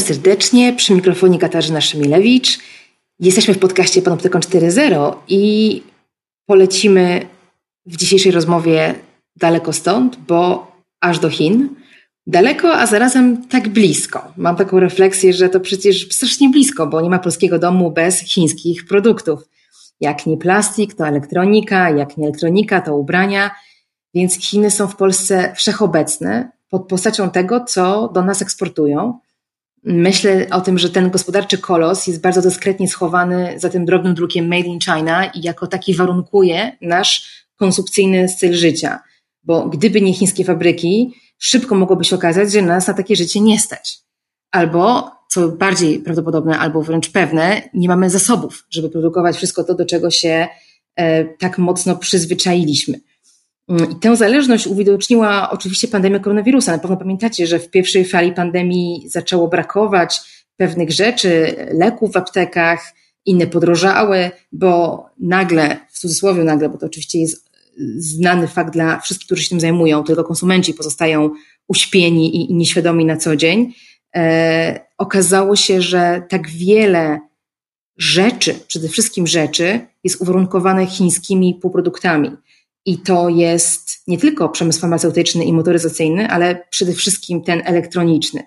serdecznie, przy mikrofonie Katarzyna Szymilewicz. Jesteśmy w podcaście Panoptykon 4.0 i polecimy w dzisiejszej rozmowie daleko stąd, bo aż do Chin. Daleko, a zarazem tak blisko. Mam taką refleksję, że to przecież strasznie blisko, bo nie ma polskiego domu bez chińskich produktów. Jak nie plastik, to elektronika, jak nie elektronika, to ubrania. Więc Chiny są w Polsce wszechobecne pod postacią tego, co do nas eksportują Myślę o tym, że ten gospodarczy kolos jest bardzo dyskretnie schowany za tym drobnym drukiem Made in China i jako taki warunkuje nasz konsumpcyjny styl życia. Bo gdyby nie chińskie fabryki, szybko mogłoby się okazać, że nas na takie życie nie stać. Albo, co bardziej prawdopodobne, albo wręcz pewne, nie mamy zasobów, żeby produkować wszystko to, do czego się e, tak mocno przyzwyczailiśmy. Mm, I tę zależność uwidoczniła oczywiście pandemia koronawirusa. Na pewno pamiętacie, że w pierwszej fali pandemii zaczęło brakować pewnych rzeczy, leków w aptekach, inne podrożały, bo nagle, w cudzysłowie nagle, bo to oczywiście jest znany fakt dla wszystkich, którzy się tym zajmują, tylko konsumenci pozostają uśpieni i, nieświadomi na co dzień, e, okazało się, że tak wiele rzeczy, przede wszystkim rzeczy, jest uwarunkowane chińskimi półproduktami. I to jest nie tylko przemysł farmaceutyczny i motoryzacyjny, ale przede wszystkim ten elektroniczny.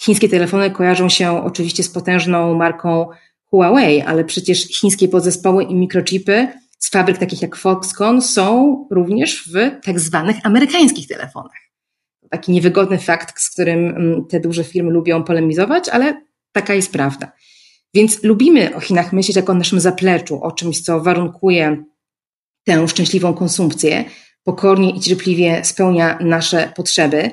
Chińskie telefony kojarzą się oczywiście z potężną marką Huawei, ale przecież chińskie podzespoły i mikrochipy z fabryk takich jak Foxconn są również w tak zwanych amerykańskich telefonach. Taki niewygodny fakt, z którym mm, te duże firmy lubią polemizować, ale taka jest prawda. Więc lubimy o Chinach myśleć jako o naszym zapleczu, o czymś, co warunkuje tę szczęśliwą konsumpcję, pokornie i cierpliwie spełnia nasze potrzeby,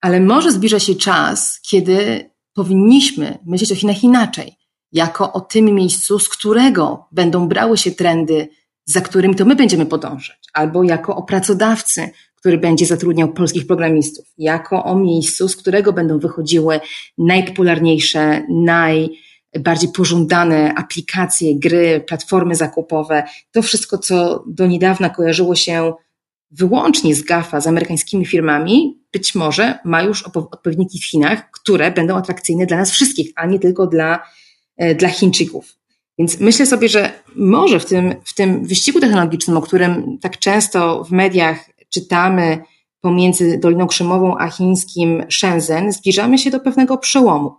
ale może zbliża się czas, kiedy powinniśmy myśleć o Chinach inaczej, jako o tym miejscu, z którego będą brały się trendy, za którymi to my będziemy podążać, albo jako o pracodawcy, który będzie zatrudniał polskich programistów, jako o miejscu, z którego będą wychodziły najpopularniejsze, naj bardziej pożądane aplikacje, gry, platformy zakupowe, to wszystko, co do niedawna kojarzyło się wyłącznie z GAFA, z amerykańskimi firmami, być może ma już odpowiedniki w Chinach, które będą atrakcyjne dla nas wszystkich, a nie tylko dla, e, dla Chińczyków. Więc myślę sobie, że może w tym, w tym wyścigu technologicznym, o którym tak często w mediach czytamy pomiędzy Doliną Krzymową a chińskim Shenzhen, zbliżamy się do pewnego przełomu.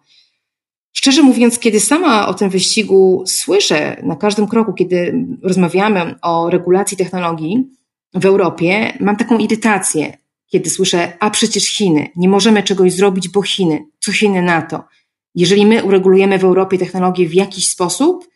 Szczerze mówiąc, kiedy sama o tym wyścigu słyszę na każdym kroku, kiedy rozmawiamy o regulacji technologii w Europie, mam taką irytację, kiedy słyszę, a przecież Chiny, nie możemy czegoś zrobić, bo Chiny, co Chiny na to? Jeżeli my uregulujemy w Europie technologię w jakiś sposób,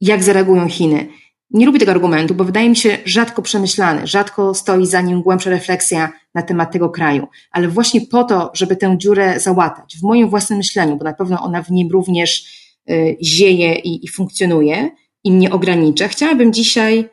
jak zareagują Chiny? Nie lubię tego argumentu, bo wydaje mi się rzadko przemyślany, rzadko stoi za nim głębsza refleksja na temat tego kraju. Ale właśnie po to, żeby tę dziurę załatać, w moim własnym myśleniu, bo na pewno ona w nim również y, zieje i, i funkcjonuje i mnie ogranicza, chciałabym dzisiaj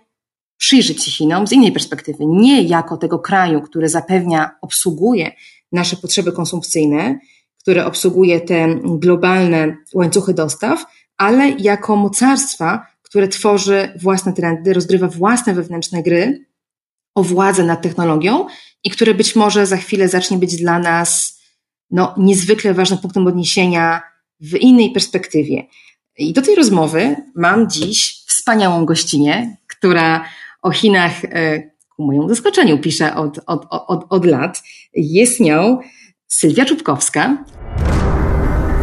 przyjrzeć się Chinom z innej perspektywy. Nie jako tego kraju, który zapewnia, obsługuje nasze potrzeby konsumpcyjne, które obsługuje te globalne łańcuchy dostaw, ale jako mocarstwa, które tworzy własne trendy, rozgrywa własne wewnętrzne gry o władzę nad technologią i które być może za chwilę zacznie być dla nas no, niezwykle ważnym punktem odniesienia w innej perspektywie. I do tej rozmowy mam dziś wspaniałą gościnę, która o Chinach e, ku mojemu zaskoczeniu pisze od, od, od, od lat. Jest nią Sylwia Czubkowska.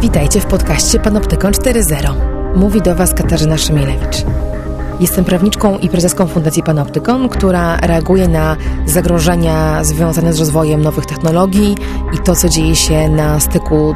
Witajcie w podcaście Panoptykon 4.0. Mówi do Was Katarzyna Szymielewicz. Jestem prawniczką i prezeską Fundacji Panoptykon, która reaguje na zagrożenia związane z rozwojem nowych technologii i to, co dzieje się na styku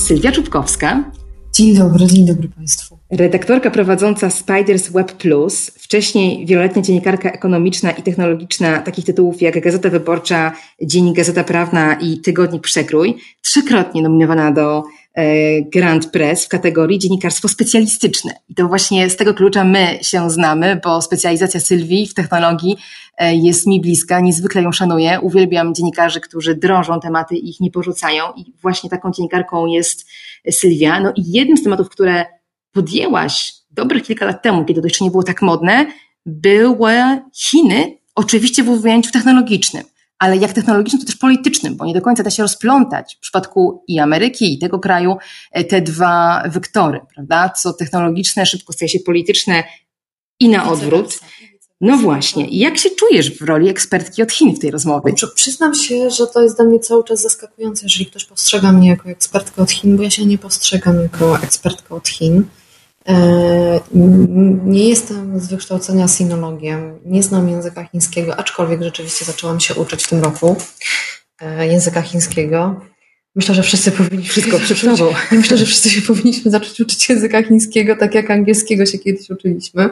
Sylwia Czubkowska. Dzień dobry, dzień dobry Państwu. Redaktorka prowadząca Spiders Web Plus, wcześniej wieloletnia dziennikarka ekonomiczna i technologiczna takich tytułów jak Gazeta Wyborcza, Dziennik Gazeta Prawna i Tygodnik Przekrój, trzykrotnie nominowana do Grand Press w kategorii dziennikarstwo specjalistyczne. I to właśnie z tego klucza my się znamy, bo specjalizacja Sylwii w technologii e, jest mi bliska, niezwykle ją szanuję. Uwielbiam dziennikarzy, którzy drążą tematy i ich nie porzucają. I właśnie taką dziennikarką jest Sylwia. No i jednym z tematów, które podjęłaś dobrych kilka lat temu, kiedy to jeszcze nie było tak modne, były Chiny, oczywiście w ujęciu technologicznym ale jak technologicznym, to też politycznym, bo nie do końca da się rozplątać w przypadku i Ameryki, i tego kraju e, te dwa wektory, prawda? Co technologiczne szybko staje się polityczne i na odwrót. No właśnie. Jak się czujesz w roli ekspertki od Chin w tej rozmowie? Przyznam się, że to jest dla mnie cały czas zaskakujące, jeżeli ktoś postrzega mnie jako ekspertkę od Chin, bo ja się nie postrzegam jako ekspertkę od Chin. E, nie jestem z wykształcenia sinologiem, nie znam języka chińskiego, aczkolwiek rzeczywiście zaczęłam się uczyć w tym roku e, języka chińskiego. Myślę, że wszyscy powinniśmy wszystko przed Myślę, że wszyscy się powinniśmy zacząć uczyć języka chińskiego, tak jak angielskiego się kiedyś uczyliśmy.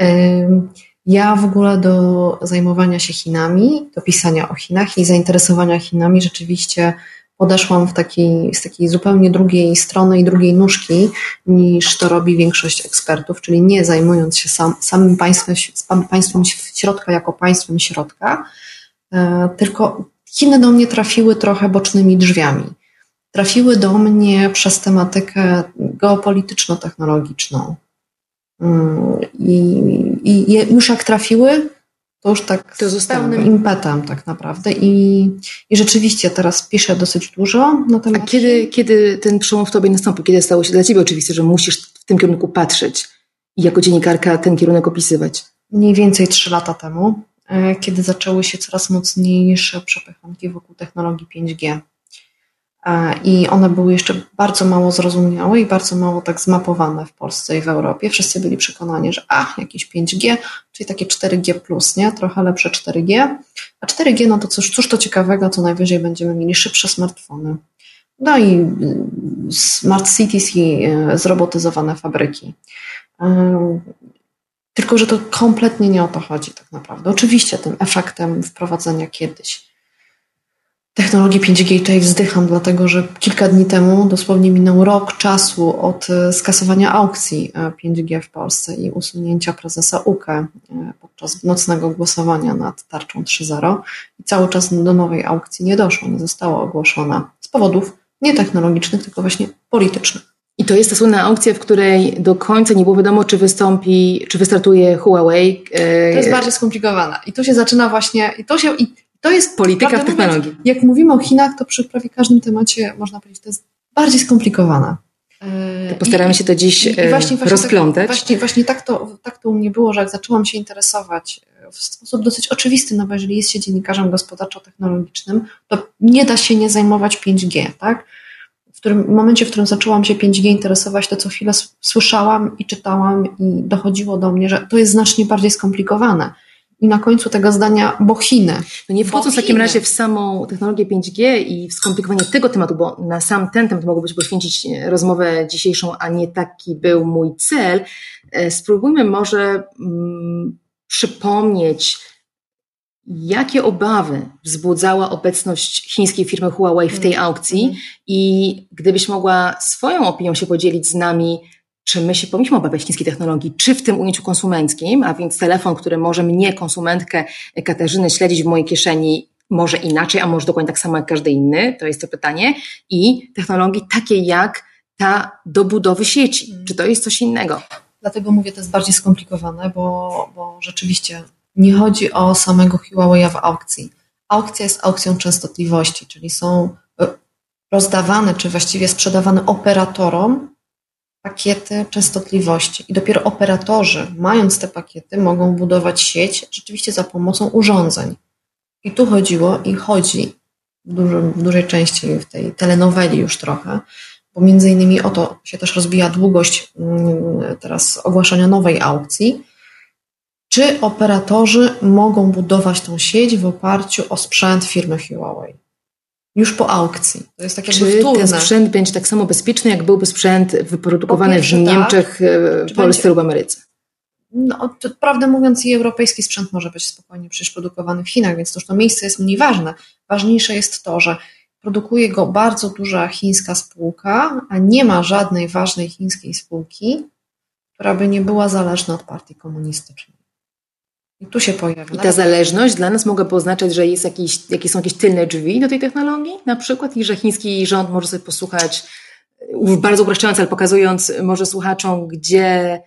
E, ja w ogóle do zajmowania się Chinami, do pisania o Chinach i zainteresowania Chinami rzeczywiście podeszłam w z takiej zupełnie drugiej strony i drugiej nóżki niż to robi większość ekspertów, czyli nie zajmując się sam, samym państwem, państwem środka jako państwem środka, e, tylko Chiny do mnie trafiły trochę bocznymi drzwiami. Trafiły do mnie przez tematykę geopolityczno-technologiczną. Mm, I, I już jak trafiły, to już tak to z pełnym impetem tak naprawdę i, i rzeczywiście teraz piszę dosyć dużo na temat... A kiedy, kiedy ten przełom w Tobie nastąpił? Kiedy stało się dla Ciebie oczywiste, że musisz w tym kierunku patrzeć i jako dziennikarka ten kierunek opisywać? Mniej więcej trzy lata temu, e, kiedy zaczęły się coraz mocniejsze przepychanki wokół technologii 5G. I one były jeszcze bardzo mało zrozumiałe i bardzo mało tak zmapowane w Polsce i w Europie. Wszyscy byli przekonani, że a, jakieś 5G, czyli takie 4G, nie? trochę lepsze 4G. A 4G, no to cóż, cóż to ciekawego, to najwyżej będziemy mieli szybsze smartfony. No i y, smart cities i y, zrobotyzowane fabryki. Y, tylko, że to kompletnie nie o to chodzi tak naprawdę. Oczywiście tym efektem wprowadzenia kiedyś technologii 5G tutaj wzdycham, dlatego że kilka dni temu dosłownie minął rok czasu od e, skasowania aukcji 5G e, w Polsce i usunięcia prezesa UKE e, podczas nocnego głosowania nad tarczą 3.0 i cały czas do nowej aukcji nie doszło, nie została ogłoszona z powodów nie technologicznych, tylko właśnie politycznych. I to jest ta słynna aukcja, w której do końca nie było wiadomo, czy wystąpi, czy wystartuje Huawei. To jest bardziej skomplikowane. I tu się zaczyna właśnie, i to się, i to jest polityka w technologii. Mówiąc, jak mówimy o Chinach, to przy prawie każdym temacie można powiedzieć, to jest bardziej skomplikowane. To postaramy I, się to dziś i, i właśnie, właśnie rozplątać. Tak, właśnie, właśnie tak, to, tak to u mnie było, że jak zaczęłam się interesować w sposób dosyć oczywisty, no bo jeżeli jest się dziennikarzem gospodarczo-technologicznym, to nie da się nie zajmować 5G, tak? W którym w momencie, w którym zaczęłam się 5G interesować, to co chwilę słyszałam i czytałam i dochodziło do mnie, że to jest znacznie bardziej skomplikowane na końcu tego zdania, bo Chiny. No nie wchodząc w takim razie w samą technologię 5G i w skomplikowanie tego tematu, bo na sam ten temat mogłoby poświęcić e, rozmowę dzisiejszą, a nie taki był mój cel, e, spróbujmy może mm, przypomnieć, jakie obawy wzbudzała obecność chińskiej firmy Huawei w tej mm. aukcji mm. i gdybyś mogła swoją opinią się podzielić z nami, czy my się powinniśmy obawiać chińskiej technologii, czy w tym ujęciu konsumenckim, a więc telefon, który może mnie, konsumentkę Katarzyny, śledzić w mojej kieszeni, może inaczej, a może dokładnie tak samo jak każdy inny, to jest to pytanie, i technologii takiej jak ta do budowy sieci. Czy to jest coś innego? Dlatego mówię, to jest bardziej skomplikowane, bo, bo rzeczywiście nie chodzi o samego Huawei w aukcji. Aukcja jest aukcją częstotliwości, czyli są e, rozdawane, czy właściwie sprzedawane operatorom pakiety częstotliwości. I dopiero operatorzy, mając te pakiety, mogą budować sieć rzeczywiście za pomocą urządzeń. I tu chodziło i chodzi w, dużym, w dużej części w tej telenoweli już trochę, bo między innymi o to się też rozbija długość mm, teraz ogłaszania nowej aukcji, czy operatorzy mogą budować tą sieć w oparciu o sprzęt firmy Huawei? Już po aukcji. To jest tak jakby Czy wtórne. ten sprzęt będzie tak samo bezpieczny, jak byłby sprzęt wyprodukowany pierwsze, w tak. Niemczech, Czy Polsce będzie- lub Ameryce? No, to, prawdę mówiąc, i europejski sprzęt może być spokojnie przecież produkowany w Chinach, więc to już to miejsce jest mniej ważne. Ważniejsze jest to, że produkuje go bardzo duża chińska spółka, a nie ma żadnej ważnej chińskiej spółki, która by nie była zależna od partii komunistycznej. I tu się pojawia. I ta zależność dla nas mogłaby oznaczać, że jest jakiś, jakieś są jakieś tylne drzwi do tej technologii na przykład i że chiński rząd może sobie posłuchać, bardzo upraszczając, ale pokazując może słuchaczom, gdzie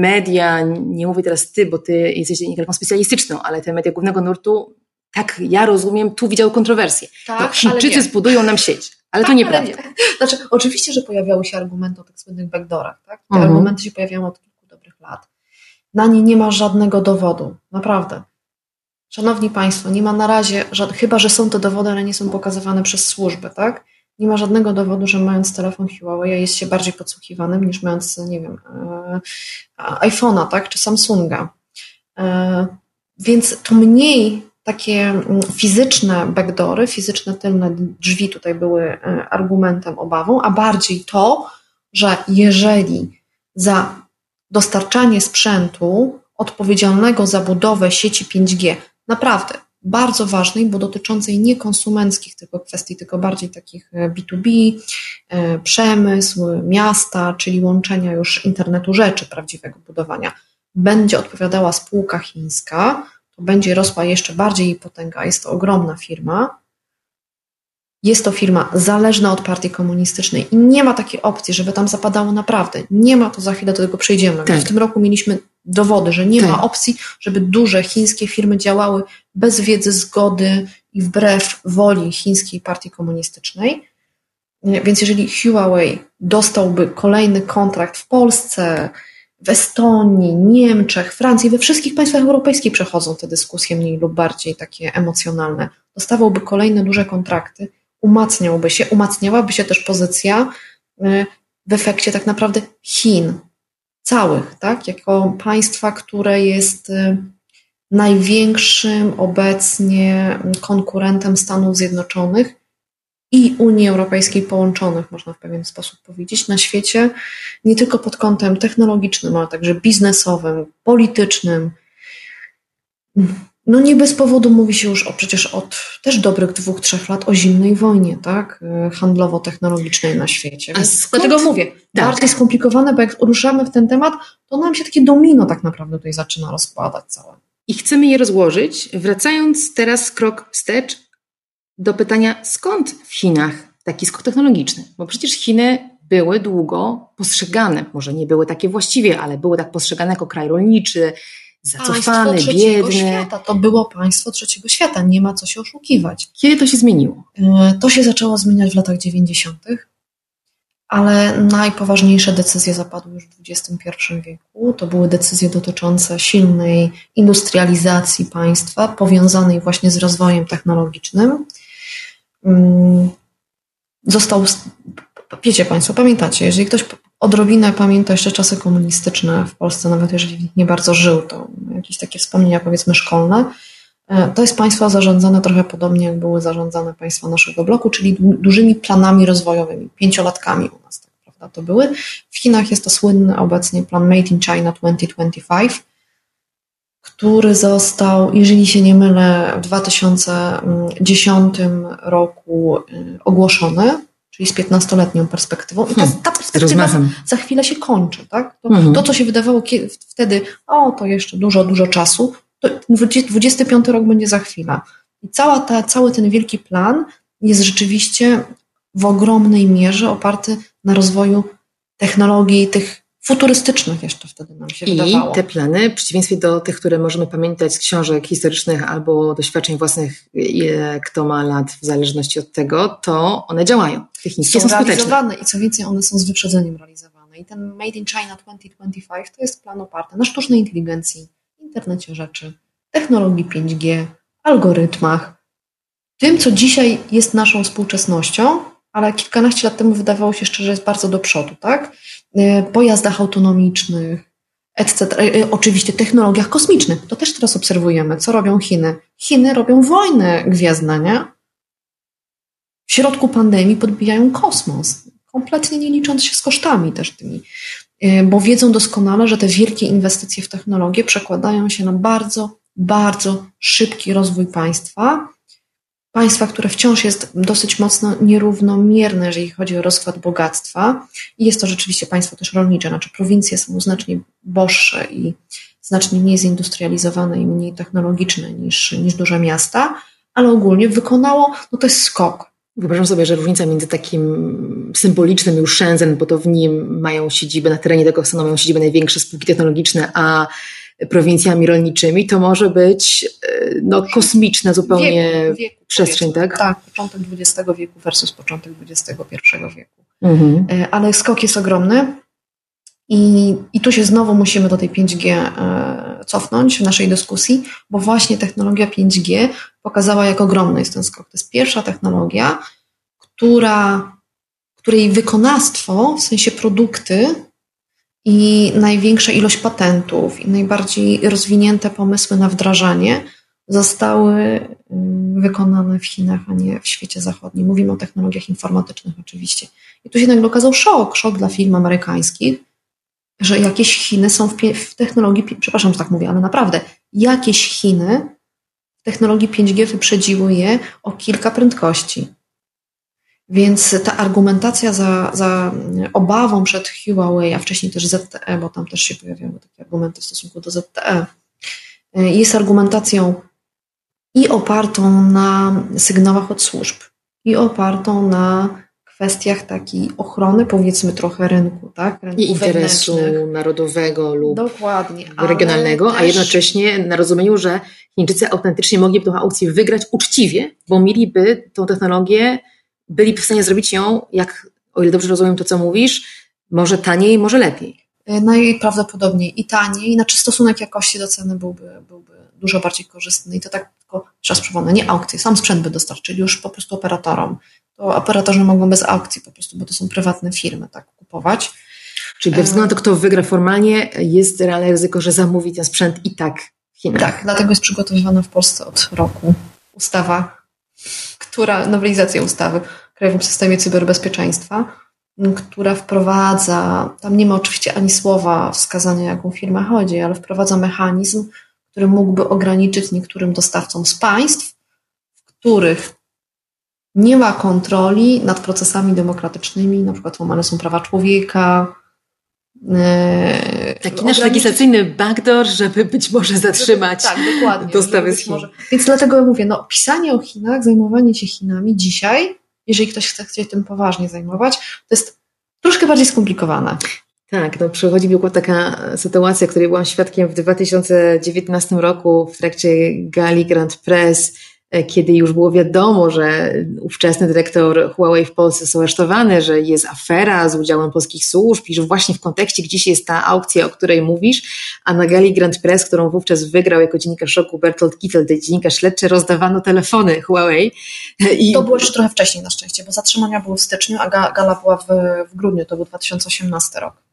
media, nie mówię teraz ty, bo ty jesteś dziennikarką specjalistyczną, ale te media głównego nurtu, tak ja rozumiem, tu widział kontrowersję. tak, no, Chińczycy zbudują nam sieć, ale to Tak, nieprawda. ale nie. Znaczy, oczywiście, że pojawiały się argumenty o tych słynnych backdoorach. Tak? Te Mhm. argumenty się pojawiają od kilku. Na nie nie ma żadnego dowodu. Naprawdę. Szanowni Państwo, nie ma na razie, chyba że są to dowody, ale nie są pokazywane przez służby, tak? Nie ma żadnego dowodu, że mając telefon Huawei jest się bardziej podsłuchiwanym niż mając, nie wiem, e, iPhone'a, tak? Czy Samsunga. E, więc to mniej takie mm, fizyczne backdoory, fizyczne tylne drzwi tutaj były e, argumentem, obawą, a bardziej to, że jeżeli za dostarczanie sprzętu odpowiedzialnego za budowę sieci 5G, naprawdę bardzo ważnej, bo dotyczącej nie konsumenckich tylko kwestii, tylko bardziej takich e, B2B, e, przemysł, miasta, czyli łączenia już internetu rzeczy, prawdziwego budowania, będzie odpowiadała spółka chińska, to będzie rosła jeszcze bardziej jej potęga. Jest to ogromna firma. Jest to firma zależna od partii komunistycznej i nie ma takiej opcji, żeby tam zapadało naprawdę. Nie ma to, za chwilę do tego przejdziemy. Tak. W tym roku mieliśmy dowody, że nie Tak. ma opcji, żeby duże chińskie firmy działały bez wiedzy, zgody i wbrew woli chińskiej partii komunistycznej. Więc jeżeli Huawei dostałby kolejny kontrakt w Polsce, w Estonii, Niemczech, Francji, we wszystkich państwach europejskich przechodzą te dyskusje mniej lub bardziej takie emocjonalne. Dostawałby kolejne duże kontrakty, umacniałby się, umacniałaby się też pozycja y, w efekcie tak naprawdę Chin całych, tak? Jako państwa, które jest y, największym obecnie konkurentem Stanów Zjednoczonych i Unii Europejskiej połączonych, można w pewien sposób powiedzieć, na świecie, nie tylko pod kątem technologicznym, ale także biznesowym, politycznym. No nie bez powodu mówi się już o, przecież od też dobrych dwóch, trzech lat o zimnej wojnie, tak? y, Handlowo-technologicznej na świecie. A skąd- dlatego mówię, Tak. bardziej skomplikowane, bo jak ruszamy w ten temat, to nam się takie domino tak naprawdę tutaj zaczyna rozkładać całe. I chcemy je rozłożyć, wracając teraz krok wstecz do pytania, skąd w Chinach taki skok technologiczny? Bo przecież Chiny były długo postrzegane, może nie były takie właściwie, ale były tak postrzegane jako kraj rolniczy, zacofany, państwo trzeciego biedny. świata. To było państwo trzeciego świata, nie ma co się oszukiwać. Kiedy to się zmieniło? E, To się zaczęło zmieniać w latach 90., ale najpoważniejsze decyzje zapadły już w XXI wieku. To były decyzje dotyczące silnej industrializacji państwa, powiązanej właśnie z rozwojem technologicznym. Mm, Został, wiecie Państwo, pamiętacie, jeżeli ktoś odrobinę pamięta jeszcze czasy komunistyczne w Polsce, nawet jeżeli nie bardzo żył, to jakieś takie wspomnienia powiedzmy szkolne, E, to jest państwo zarządzane trochę podobnie, jak były zarządzane państwa naszego bloku, czyli du- dużymi planami rozwojowymi, pięciolatkami u nas tak prawda, to były. W Chinach jest to słynny obecnie plan Made in China 2025, który został, jeżeli się nie mylę, w 2010 roku y, ogłoszony, czyli z 15-letnią perspektywą. I ta, ta perspektywa Rozmachem. za chwilę się kończy. Tak? To, Mhm. to, co się wydawało kie- wtedy, o, to jeszcze dużo, dużo czasu, to 20 25 rok będzie za chwilę. I cała ta, cały ten wielki plan jest rzeczywiście w ogromnej mierze oparty na rozwoju technologii tych futurystycznych jeszcze wtedy nam się I wydawało. te plany, w przeciwieństwie do tych, które możemy pamiętać z książek historycznych albo doświadczeń własnych, ile kto ma lat w zależności od tego, to one działają. Te chińskie są, są skuteczne. realizowane i co więcej, one są z wyprzedzeniem realizowane. I ten Made in China 2025 to jest plan oparty na sztucznej inteligencji, internecie rzeczy, technologii 5G, algorytmach, tym, co dzisiaj jest naszą współczesnością, ale kilkanaście lat temu wydawało się jeszcze, że jest bardzo do przodu, tak? E, pojazdach autonomicznych, etc. E, oczywiście technologiach kosmicznych. To też teraz obserwujemy. Co robią Chiny? Chiny robią wojny gwiezdne, nie? W środku pandemii podbijają kosmos, kompletnie nie licząc się z kosztami też tymi, e, bo wiedzą doskonale, że te wielkie inwestycje w technologię przekładają się na bardzo, bardzo szybki rozwój państwa państwa, które wciąż jest dosyć mocno nierównomierne, jeżeli chodzi o rozkład bogactwa. I jest to rzeczywiście państwo też rolnicze, znaczy prowincje są znacznie boższe i znacznie mniej zindustrializowane i mniej technologiczne niż, niż duże miasta, ale ogólnie wykonało, no to jest skok. Wyobrażam sobie, że różnica między takim symbolicznym już Shenzhen, bo to w nim mają siedzibę, na terenie tego stanowią mają siedzibę największe spółki technologiczne, a prowincjami rolniczymi, to może być e, no, kosmiczna zupełnie wieku, wieku, przestrzeń, tak? Tak, początek XX wieku versus początek XXI wieku. Mhm. E, ale skok jest ogromny i, i tu się znowu musimy do tej 5G e, cofnąć w naszej dyskusji, bo właśnie technologia 5G pokazała, jak ogromny jest ten skok. To jest pierwsza technologia, która, której wykonawstwo, w sensie produkty, i największa ilość patentów i najbardziej rozwinięte pomysły na wdrażanie zostały y, wykonane w Chinach, a nie w świecie zachodnim. Mówimy o technologiach informatycznych oczywiście. I tu się nagle okazał szok, szok dla firm amerykańskich, że jakieś Chiny są w, w technologii, przepraszam, że tak mówię, ale naprawdę, jakieś Chiny w technologii 5G wyprzedziły je o kilka prędkości. Więc ta argumentacja za, za obawą przed Huawei, a wcześniej też ZTE, bo tam też się pojawiały takie argumenty w stosunku do ZTE, jest argumentacją i opartą na sygnałach od służb, i opartą na kwestiach takiej ochrony, powiedzmy trochę rynku, tak? Rynku I interesu narodowego lub Dokładnie, regionalnego, też... a jednocześnie na rozumieniu, że Chińczycy autentycznie mogliby tę aukcję wygrać uczciwie, bo mieliby tą technologię byli w stanie zrobić ją, jak, o ile dobrze rozumiem to, co mówisz, może taniej, może lepiej. E, najprawdopodobniej i taniej, znaczy stosunek jakości do ceny byłby, byłby dużo bardziej korzystny i to tak tylko, czas przypomnę, nie aukcje, sam sprzęt by dostarczyli już po prostu operatorom. To operatorzy mogą bez aukcji po prostu, bo to są prywatne firmy, tak, kupować. Czyli bez względu na to, kto wygra formalnie, jest realne ryzyko, że zamówi ten sprzęt i tak w Chinach. Tak, dlatego jest przygotowywana w Polsce od roku ustawa która, nowelizacja ustawy w Krajowym Systemie Cyberbezpieczeństwa, która wprowadza, tam nie ma oczywiście ani słowa wskazania, jaką firmę chodzi, ale wprowadza mechanizm, który mógłby ograniczyć niektórym dostawcom z państw, w których nie ma kontroli nad procesami demokratycznymi, na przykład łamane są prawa człowieka, Yy, Taki nasz legislacyjny backdoor, żeby być może zatrzymać tak, dokładnie, dostawy z Chin. Może. Więc dlatego mówię, no, pisanie o Chinach, zajmowanie się Chinami dzisiaj, jeżeli ktoś chce się tym poważnie zajmować, to jest troszkę bardziej skomplikowane. Tak, no przychodzi mi taka sytuacja, której byłam świadkiem w 2019 roku w trakcie gali Grand Press E, kiedy już było wiadomo, że ówczesny dyrektor Huawei w Polsce jest aresztowany, że jest afera z udziałem polskich służb i że właśnie w kontekście gdzieś jest ta aukcja, o której mówisz, a na gali Grand Press, którą wówczas wygrał jako dziennikarz szoku Bertolt Kittel, dziennikarz śledczy, rozdawano telefony Huawei. I... To było jeszcze trochę wcześniej na szczęście, bo zatrzymania były w styczniu, a gala była w, w grudniu, to był 2018 rok.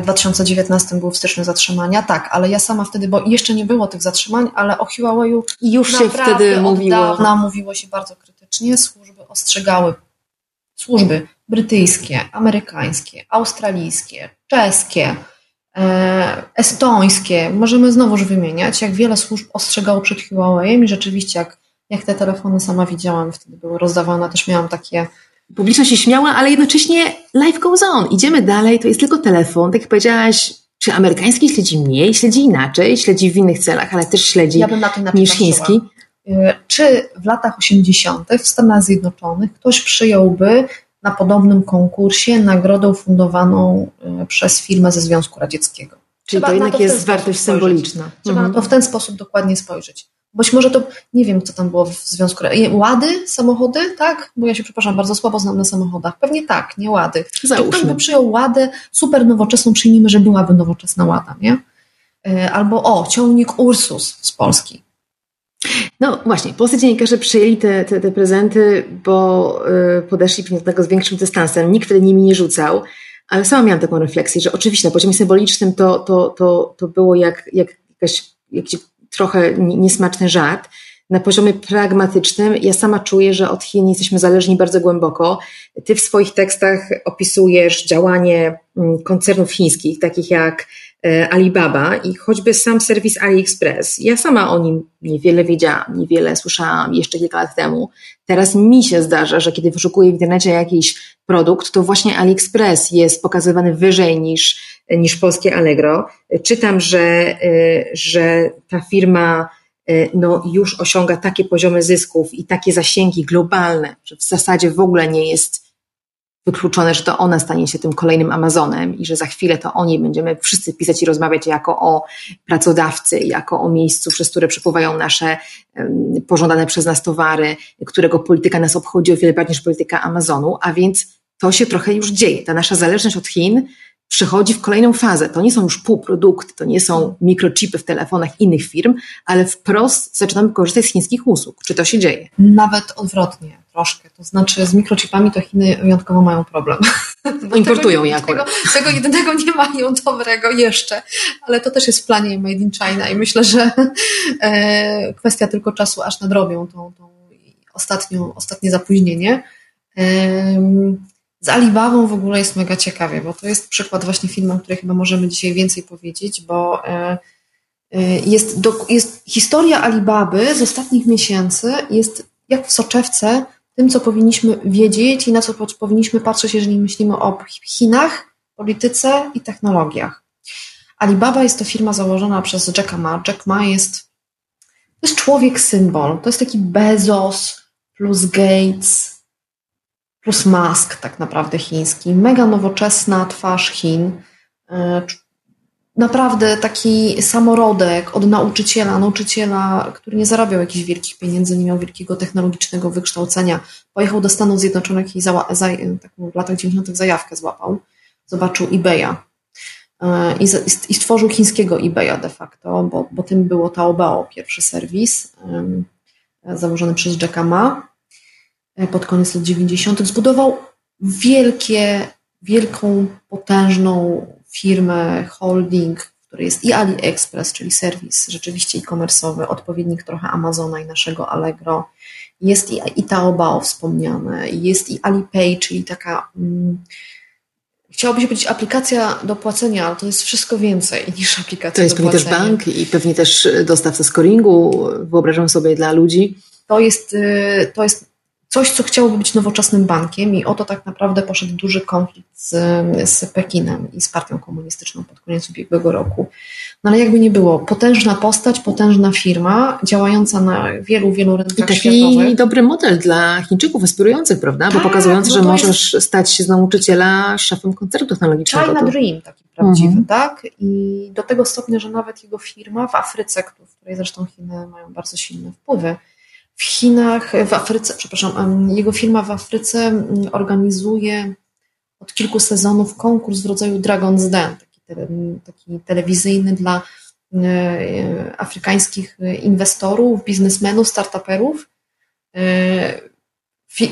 W 2019 był w styczniu zatrzymania, tak, ale ja sama wtedy, bo jeszcze nie było tych zatrzymań, ale o Huawei już się wtedy mówiło. Dawna mówiło się bardzo krytycznie, służby ostrzegały, służby brytyjskie, amerykańskie, australijskie, czeskie, e, estońskie, możemy znowuż wymieniać, jak wiele służb ostrzegało przed Huawei i rzeczywiście jak, jak te telefony sama widziałam, wtedy były rozdawane, też miałam takie publiczność się śmiała, ale jednocześnie life goes on. Idziemy dalej, to jest tylko telefon. Tak jak powiedziałaś, czy amerykański śledzi mniej, śledzi inaczej, śledzi w innych celach, ale też śledzi ja bym na to niż chiński. Y, czy w latach 80. w Stanach Zjednoczonych ktoś przyjąłby na podobnym konkursie nagrodę fundowaną y, przez firmę ze Związku Radzieckiego? Czyli Trzeba to jednak to jest wartość symboliczna. Trzeba mhm. na to w ten sposób dokładnie spojrzeć. Być może to, nie wiem, co tam było w związku. Łady, samochody, tak? Bo ja się, przepraszam, bardzo słabo znam na samochodach. Pewnie tak, nie łady. Załóżmy. Ktoś by przyjął ładę super nowoczesną, przyjmijmy, że byłaby nowoczesna łada, nie? E, albo o, ciągnik Ursus z Polski. No właśnie, polscy dziennikarze przyjęli te, te, te prezenty, bo y, podeszli do tego z większym dystansem. Nikt wtedy nimi nie rzucał, ale sama miałam taką refleksję, że oczywiście na poziomie symbolicznym to, to, to, to było jak, jak jakaś, jakiś trochę niesmaczny żart, na poziomie pragmatycznym ja sama czuję, że od Chin jesteśmy zależni bardzo głęboko. Ty w swoich tekstach opisujesz działanie mm, koncernów chińskich, takich jak Alibaba i choćby sam serwis AliExpress. Ja sama o nim niewiele wiedziałam, niewiele słyszałam jeszcze kilka lat temu. Teraz mi się zdarza, że kiedy wyszukuję w internecie jakiś produkt, to właśnie AliExpress jest pokazywany wyżej niż, niż polskie Allegro. Czytam, że, e, że ta firma E, no, już osiąga takie poziomy zysków i takie zasięgi globalne, że w zasadzie w ogóle nie jest wykluczone, że to ona stanie się tym kolejnym Amazonem i że za chwilę to o niej będziemy wszyscy pisać i rozmawiać jako o pracodawcy, jako o miejscu, przez które przepływają nasze pożądane przez nas towary, którego polityka nas obchodzi o wiele bardziej niż polityka Amazonu, a więc to się trochę już dzieje. Ta nasza zależność od Chin przechodzi w kolejną fazę. To nie są już półprodukty, to nie są mikrochipy w telefonach innych firm, ale wprost zaczynamy korzystać z chińskich usług. Czy to się dzieje? Nawet odwrotnie, troszkę. To znaczy z mikrochipami to Chiny wyjątkowo mają problem. Bo importują je akurat. Tego, tego jedynego nie mają dobrego jeszcze, ale to też jest w planie Made in China i myślę, że e, kwestia tylko czasu, aż nadrobią tą, tą ostatnią, ostatnie zapóźnienie. Z Alibabą w ogóle jest mega ciekawie, bo to jest przykład właśnie filmu, o którym chyba możemy dzisiaj więcej powiedzieć, bo e, e, jest, jest historia Alibaby z ostatnich miesięcy, jest jak w soczewce tym, co powinniśmy wiedzieć i na co powinniśmy patrzeć, jeżeli myślimy o Chinach, polityce i technologiach. Alibaba jest to firma założona przez Jacka Ma. Jack Ma jest, to jest człowiek symbol, to jest taki Bezos plus Gates, plus mask tak naprawdę chiński, mega nowoczesna twarz Chin, e, naprawdę taki samorodek od nauczyciela, nauczyciela, który nie zarabiał jakichś wielkich pieniędzy, nie miał wielkiego technologicznego wykształcenia, pojechał do Stanów Zjednoczonych i za, za, taką w latach 90. zajawkę złapał, zobaczył eBaya e, i, i stworzył chińskiego eBaya de facto, bo, bo tym było Taobao, pierwszy serwis założony przez Jacka Ma E, pod koniec lat 90. zbudował wielkie, wielką, potężną firmę, holding, który jest i AliExpress, czyli serwis rzeczywiście e-commerce'owy, odpowiednik trochę Amazona i naszego Allegro. Jest i, i Taobao wspomniane, jest i Alipay, czyli taka, hmm, chciałoby się powiedzieć aplikacja do płacenia, ale to jest wszystko więcej niż aplikacja To jest pewnie też bank i pewnie też dostawca scoringu, wyobrażam sobie dla ludzi. To jest, y, to jest coś, co chciałoby być nowoczesnym bankiem i o to tak naprawdę poszedł duży konflikt z, z Pekinem i z partią komunistyczną pod koniec ubiegłego roku. No ale jakby nie było, potężna postać, potężna firma, działająca na wielu, wielu rynkach I taki światowych. dobry model dla Chińczyków aspirujących, prawda? Tak, Bo pokazujący, no że możesz jest... stać się z nauczyciela szefem koncernu technologicznego. China Dream taki prawdziwy, mhm. tak? I do tego stopnia, że nawet jego firma w Afryce, w której zresztą Chiny mają bardzo silne wpływy, w Chinach, w Afryce, przepraszam, jego firma w Afryce organizuje od kilku sezonów konkurs w rodzaju Dragon's Den, taki, taki telewizyjny dla e, afrykańskich inwestorów, biznesmenów, startuperów. E,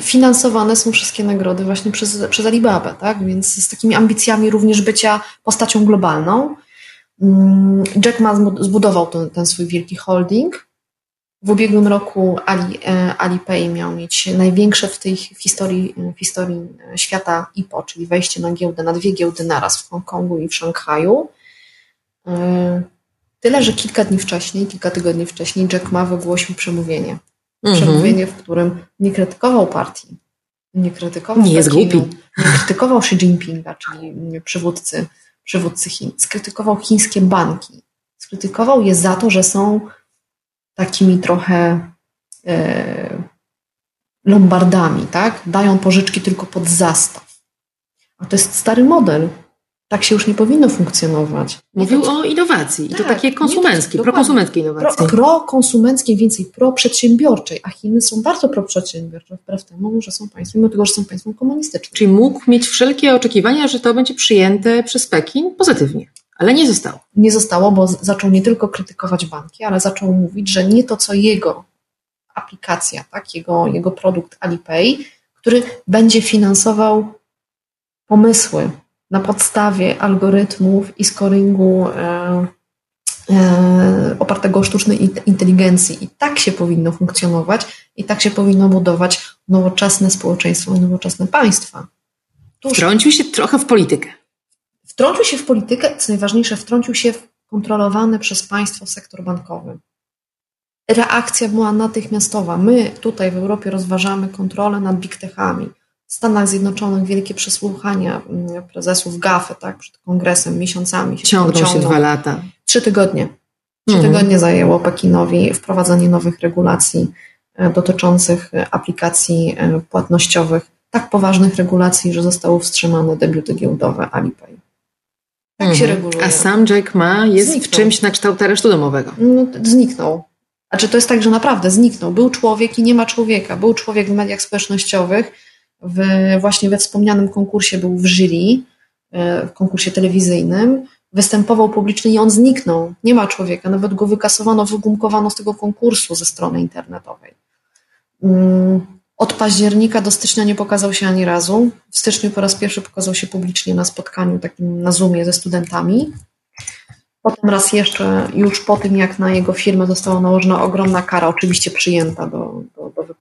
finansowane są wszystkie nagrody właśnie przez, przez Alibabę, tak? Więc z takimi ambicjami również bycia postacią globalną. Mm, Jack Ma zbudował ten, ten swój wielki holding w ubiegłym roku Ali, e, Alipay miał mieć największe w tej historii, w historii świata IPO, czyli wejście na giełdę, na dwie giełdy naraz w Hongkongu i w Szanghaju. E, tyle, że kilka dni wcześniej, kilka tygodni wcześniej Jack Ma wygłosił przemówienie. Mhm. Przemówienie, w którym nie krytykował partii, nie krytykował nie jest głupi. nie krytykował Xi Jinpinga, czyli przywódcy, przywódcy Chin, skrytykował chińskie banki. Skrytykował je za to, że są takimi trochę e, lombardami, tak? Dają pożyczki tylko pod zastaw. A to jest stary model. Tak się już nie powinno funkcjonować. Mówił o innowacji i tak, to takie konsumenckie, prokonsumenckie innowacje. Pro, prokonsumenckiej, więcej proprzedsiębiorczej, a Chiny są bardzo proprzedsiębiorcze, wbrew temu, że są państwem, mimo tego, że są państwem komunistycznym. Czyli mógł mieć wszelkie oczekiwania, że to będzie przyjęte przez Pekin pozytywnie. Ale nie zostało. Nie zostało, bo zaczął nie tylko krytykować banki, ale zaczął mówić, że nie to, co jego aplikacja, tak, jego, jego produkt Alipay, który będzie finansował pomysły na podstawie algorytmów i scoringu e, e, opartego o sztucznej inteligencji. I tak się powinno funkcjonować, i tak się powinno budować nowoczesne społeczeństwo i nowoczesne państwa. Tuż, wtrącił się trochę w politykę. Wtrącił się w politykę, co najważniejsze, wtrącił się w kontrolowany przez państwo sektor bankowy. Reakcja była natychmiastowa. My tutaj w Europie rozważamy kontrolę nad big techami. W Stanach Zjednoczonych wielkie przesłuchania mm, prezesów GAFE tak, przed kongresem miesiącami. Się ciągną się dwa lata. Trzy tygodnie. Trzy mhm. tygodnie zajęło Pekinowi wprowadzenie nowych regulacji e, dotyczących e, aplikacji e, płatnościowych, tak poważnych regulacji, że zostały wstrzymane debiuty giełdowe Alipay. Tak mhm. się reguluje. A sam Jack Ma jest zniknął. w czymś na kształt aresztu domowego. No, zniknął. Znaczy to jest tak, że naprawdę zniknął. Był człowiek i nie ma człowieka. Był człowiek w mediach społecznościowych, w, właśnie we wspomnianym konkursie był w jury, e, w konkursie telewizyjnym, występował publicznie i on zniknął. Nie ma człowieka, nawet go wykasowano, wygumkowano z tego konkursu ze strony internetowej. Od października do stycznia nie pokazał się ani razu. W styczniu po raz pierwszy pokazał się publicznie na spotkaniu takim na Zoomie ze studentami. Potem raz jeszcze, już po tym jak na jego firmę została nałożona ogromna kara, oczywiście przyjęta do, do, do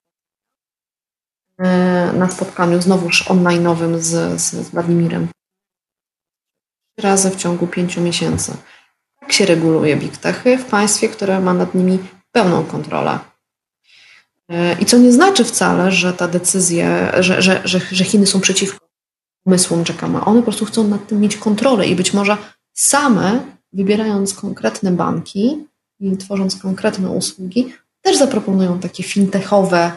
e, na spotkaniu znowuż online'owym z, z, z Władimirem. Razy w ciągu pięciu miesięcy. Tak się reguluje big techy w państwie, które ma nad nimi pełną kontrolę. E, I co nie znaczy wcale, że ta decyzja, że, że, że, że Chiny są przeciwko pomysłom Jacka Ma. One po prostu chcą nad tym mieć kontrolę i być może same wybierając konkretne banki i tworząc konkretne usługi, też zaproponują takie fintechowe,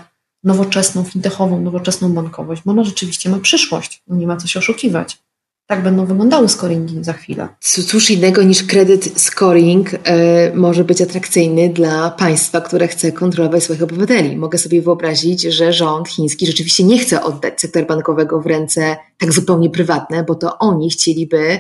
nowoczesną, fintechową, nowoczesną bankowość, bo ona rzeczywiście ma przyszłość, no nie ma co się oszukiwać. Tak będą wyglądały scoringi za chwilę. Cóż innego niż kredyt scoring y, może być atrakcyjny dla państwa, które chce kontrolować swoich obywateli. Mogę sobie wyobrazić, że rząd chiński rzeczywiście nie chce oddać sektor bankowego w ręce tak zupełnie prywatne, bo to oni chcieliby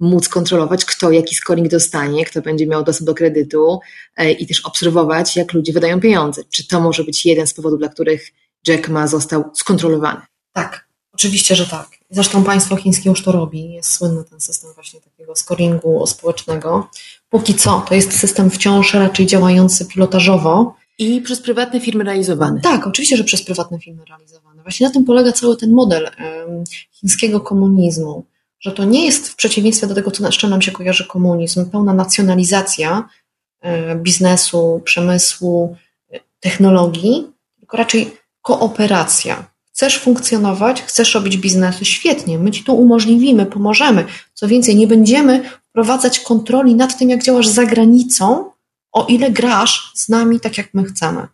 móc kontrolować, kto jaki scoring dostanie, kto będzie miał dostęp do kredytu e, i też obserwować, jak ludzie wydają pieniądze. Czy to może być jeden z powodów, dla których Jack Ma został skontrolowany? Tak, oczywiście, że tak. Zresztą państwo chińskie już to robi. Jest słynny ten system właśnie takiego scoringu społecznego. Póki co to jest system wciąż raczej działający pilotażowo. I przez prywatne firmy realizowany. Tak, oczywiście, że przez prywatne firmy realizowany. Właśnie na tym polega cały ten model chińskiego komunizmu że to nie jest w przeciwieństwie do tego, co, z czym nam się kojarzy komunizm, pełna nacjonalizacja e, biznesu, przemysłu, e, technologii, tylko raczej kooperacja. Chcesz funkcjonować, chcesz robić biznesy, świetnie, my ci tu umożliwimy, pomożemy. Co więcej, nie będziemy wprowadzać kontroli nad tym, jak działasz za granicą, o ile grasz z nami tak, jak my chcemy.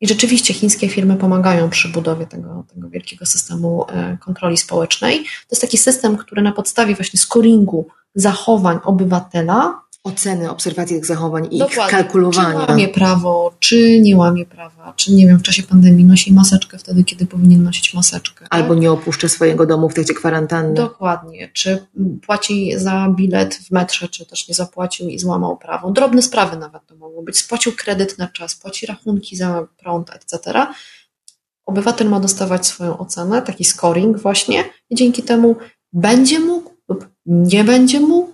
I rzeczywiście chińskie firmy pomagają przy budowie tego, tego wielkiego systemu e, kontroli społecznej. To jest taki system, który na podstawie właśnie scoringu zachowań obywatela oceny, obserwacji tych zachowań i Dokładnie. ich kalkulowania. Czy łamie prawo, czy nie łamie prawa, czy nie wiem, w czasie pandemii nosi maseczkę wtedy, kiedy powinien nosić maseczkę. Albo nie opuszcza swojego domu w trakcie kwarantanny. Dokładnie. Czy płaci za bilet w metrze, czy też nie zapłacił i złamał prawo. Drobne sprawy nawet to mogą być. Spłacił kredyt na czas, płaci rachunki za prąd, etc. Obywatel ma dostawać swoją ocenę, taki scoring właśnie i dzięki temu będzie mógł lub nie będzie mógł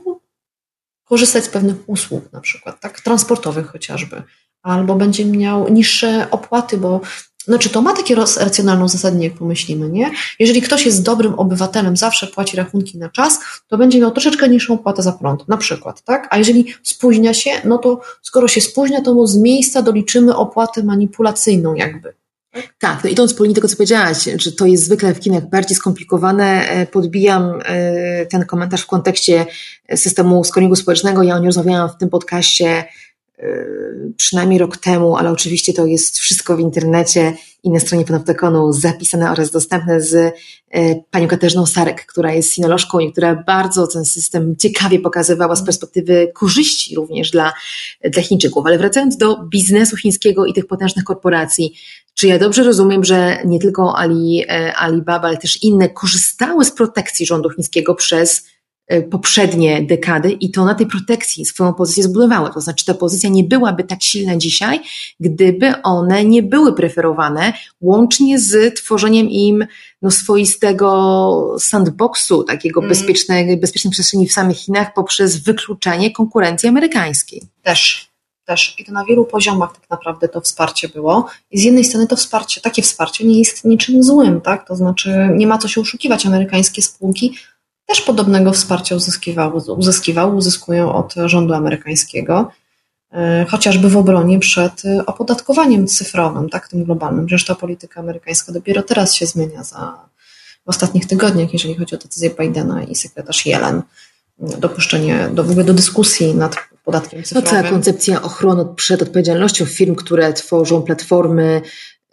korzystać z pewnych usług, na przykład, tak, transportowych chociażby, albo będzie miał niższe opłaty, bo znaczy to ma takie racjonalne uzasadnienie, jak pomyślimy, nie? Jeżeli ktoś jest dobrym obywatelem, zawsze płaci rachunki na czas, to będzie miał troszeczkę niższą opłatę za prąd, na przykład, tak? A jeżeli spóźnia się, no to skoro się spóźnia, to mu z miejsca doliczymy opłatę manipulacyjną jakby. Tak, no idąc po linii tego, co powiedziałaś, że to jest zwykle w kinach bardziej skomplikowane, e, podbijam e, ten komentarz w kontekście systemu scoringu społecznego. Ja o nim rozmawiałam w tym podcaście e, przynajmniej rok temu, ale oczywiście to jest wszystko w internecie i na stronie Panoptykonu zapisane oraz dostępne z panią Katarzyną Sarek, która jest sinolożką i która bardzo ten system ciekawie pokazywała z perspektywy korzyści również dla, dla Chińczyków. Ale wracając do biznesu chińskiego i tych potężnych korporacji, czy ja dobrze rozumiem, że nie tylko Ali, e, Alibaba, ale też inne korzystały z protekcji rządu chińskiego przez poprzednie dekady i to na tej protekcji swoją pozycję zbudowały. To znaczy ta pozycja nie byłaby tak silna dzisiaj, gdyby one nie były preferowane, łącznie z tworzeniem im no, swoistego sandboxu, takiego mm. bezpiecznej, bezpiecznej przestrzeni w samych Chinach poprzez wykluczenie konkurencji amerykańskiej. Też też i to na wielu poziomach tak naprawdę to wsparcie było. I z jednej strony to wsparcie, takie wsparcie nie jest niczym złym, tak? To znaczy nie ma co się oszukiwać. Amerykańskie spółki też podobnego wsparcia uzyskiwały, uzyskiwały uzyskują od rządu amerykańskiego, e, chociażby w obronie przed opodatkowaniem cyfrowym, tak, tym globalnym. Przecież ta polityka amerykańska dopiero teraz się zmienia za, w ostatnich tygodniach, jeżeli chodzi o decyzję Bidena i sekretarz Jelen dopuszczenie do, w ogóle do dyskusji nad podatkiem cyfrowym. No cała koncepcja ochrony przed odpowiedzialnością firm, które tworzą platformy,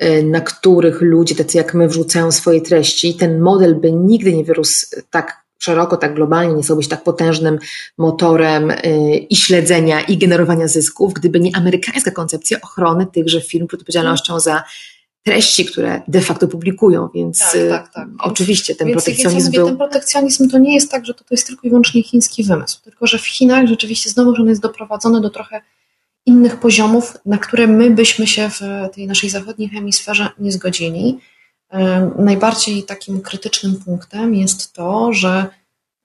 y, na których ludzie, tacy jak my, wrzucają swoje treści. Ten model by nigdy nie wyrósł tak szeroko, tak globalnie, nie chciał być tak potężnym motorem y, i śledzenia, i generowania zysków, gdyby nie amerykańska koncepcja ochrony tychże firm przed odpowiedzialnością za treści, które de facto publikują, więc tak, y, tak, tak. oczywiście ten więc, protekcjonizm więc ja mówię, był... Ten protekcjonizm to nie jest tak, że to, to jest tylko i wyłącznie chiński wymysł, tylko że w Chinach rzeczywiście znowu, że on jest doprowadzony do trochę innych poziomów, na które my byśmy się w tej naszej zachodniej hemisferze nie zgodzili. Najbardziej takim krytycznym punktem jest to, że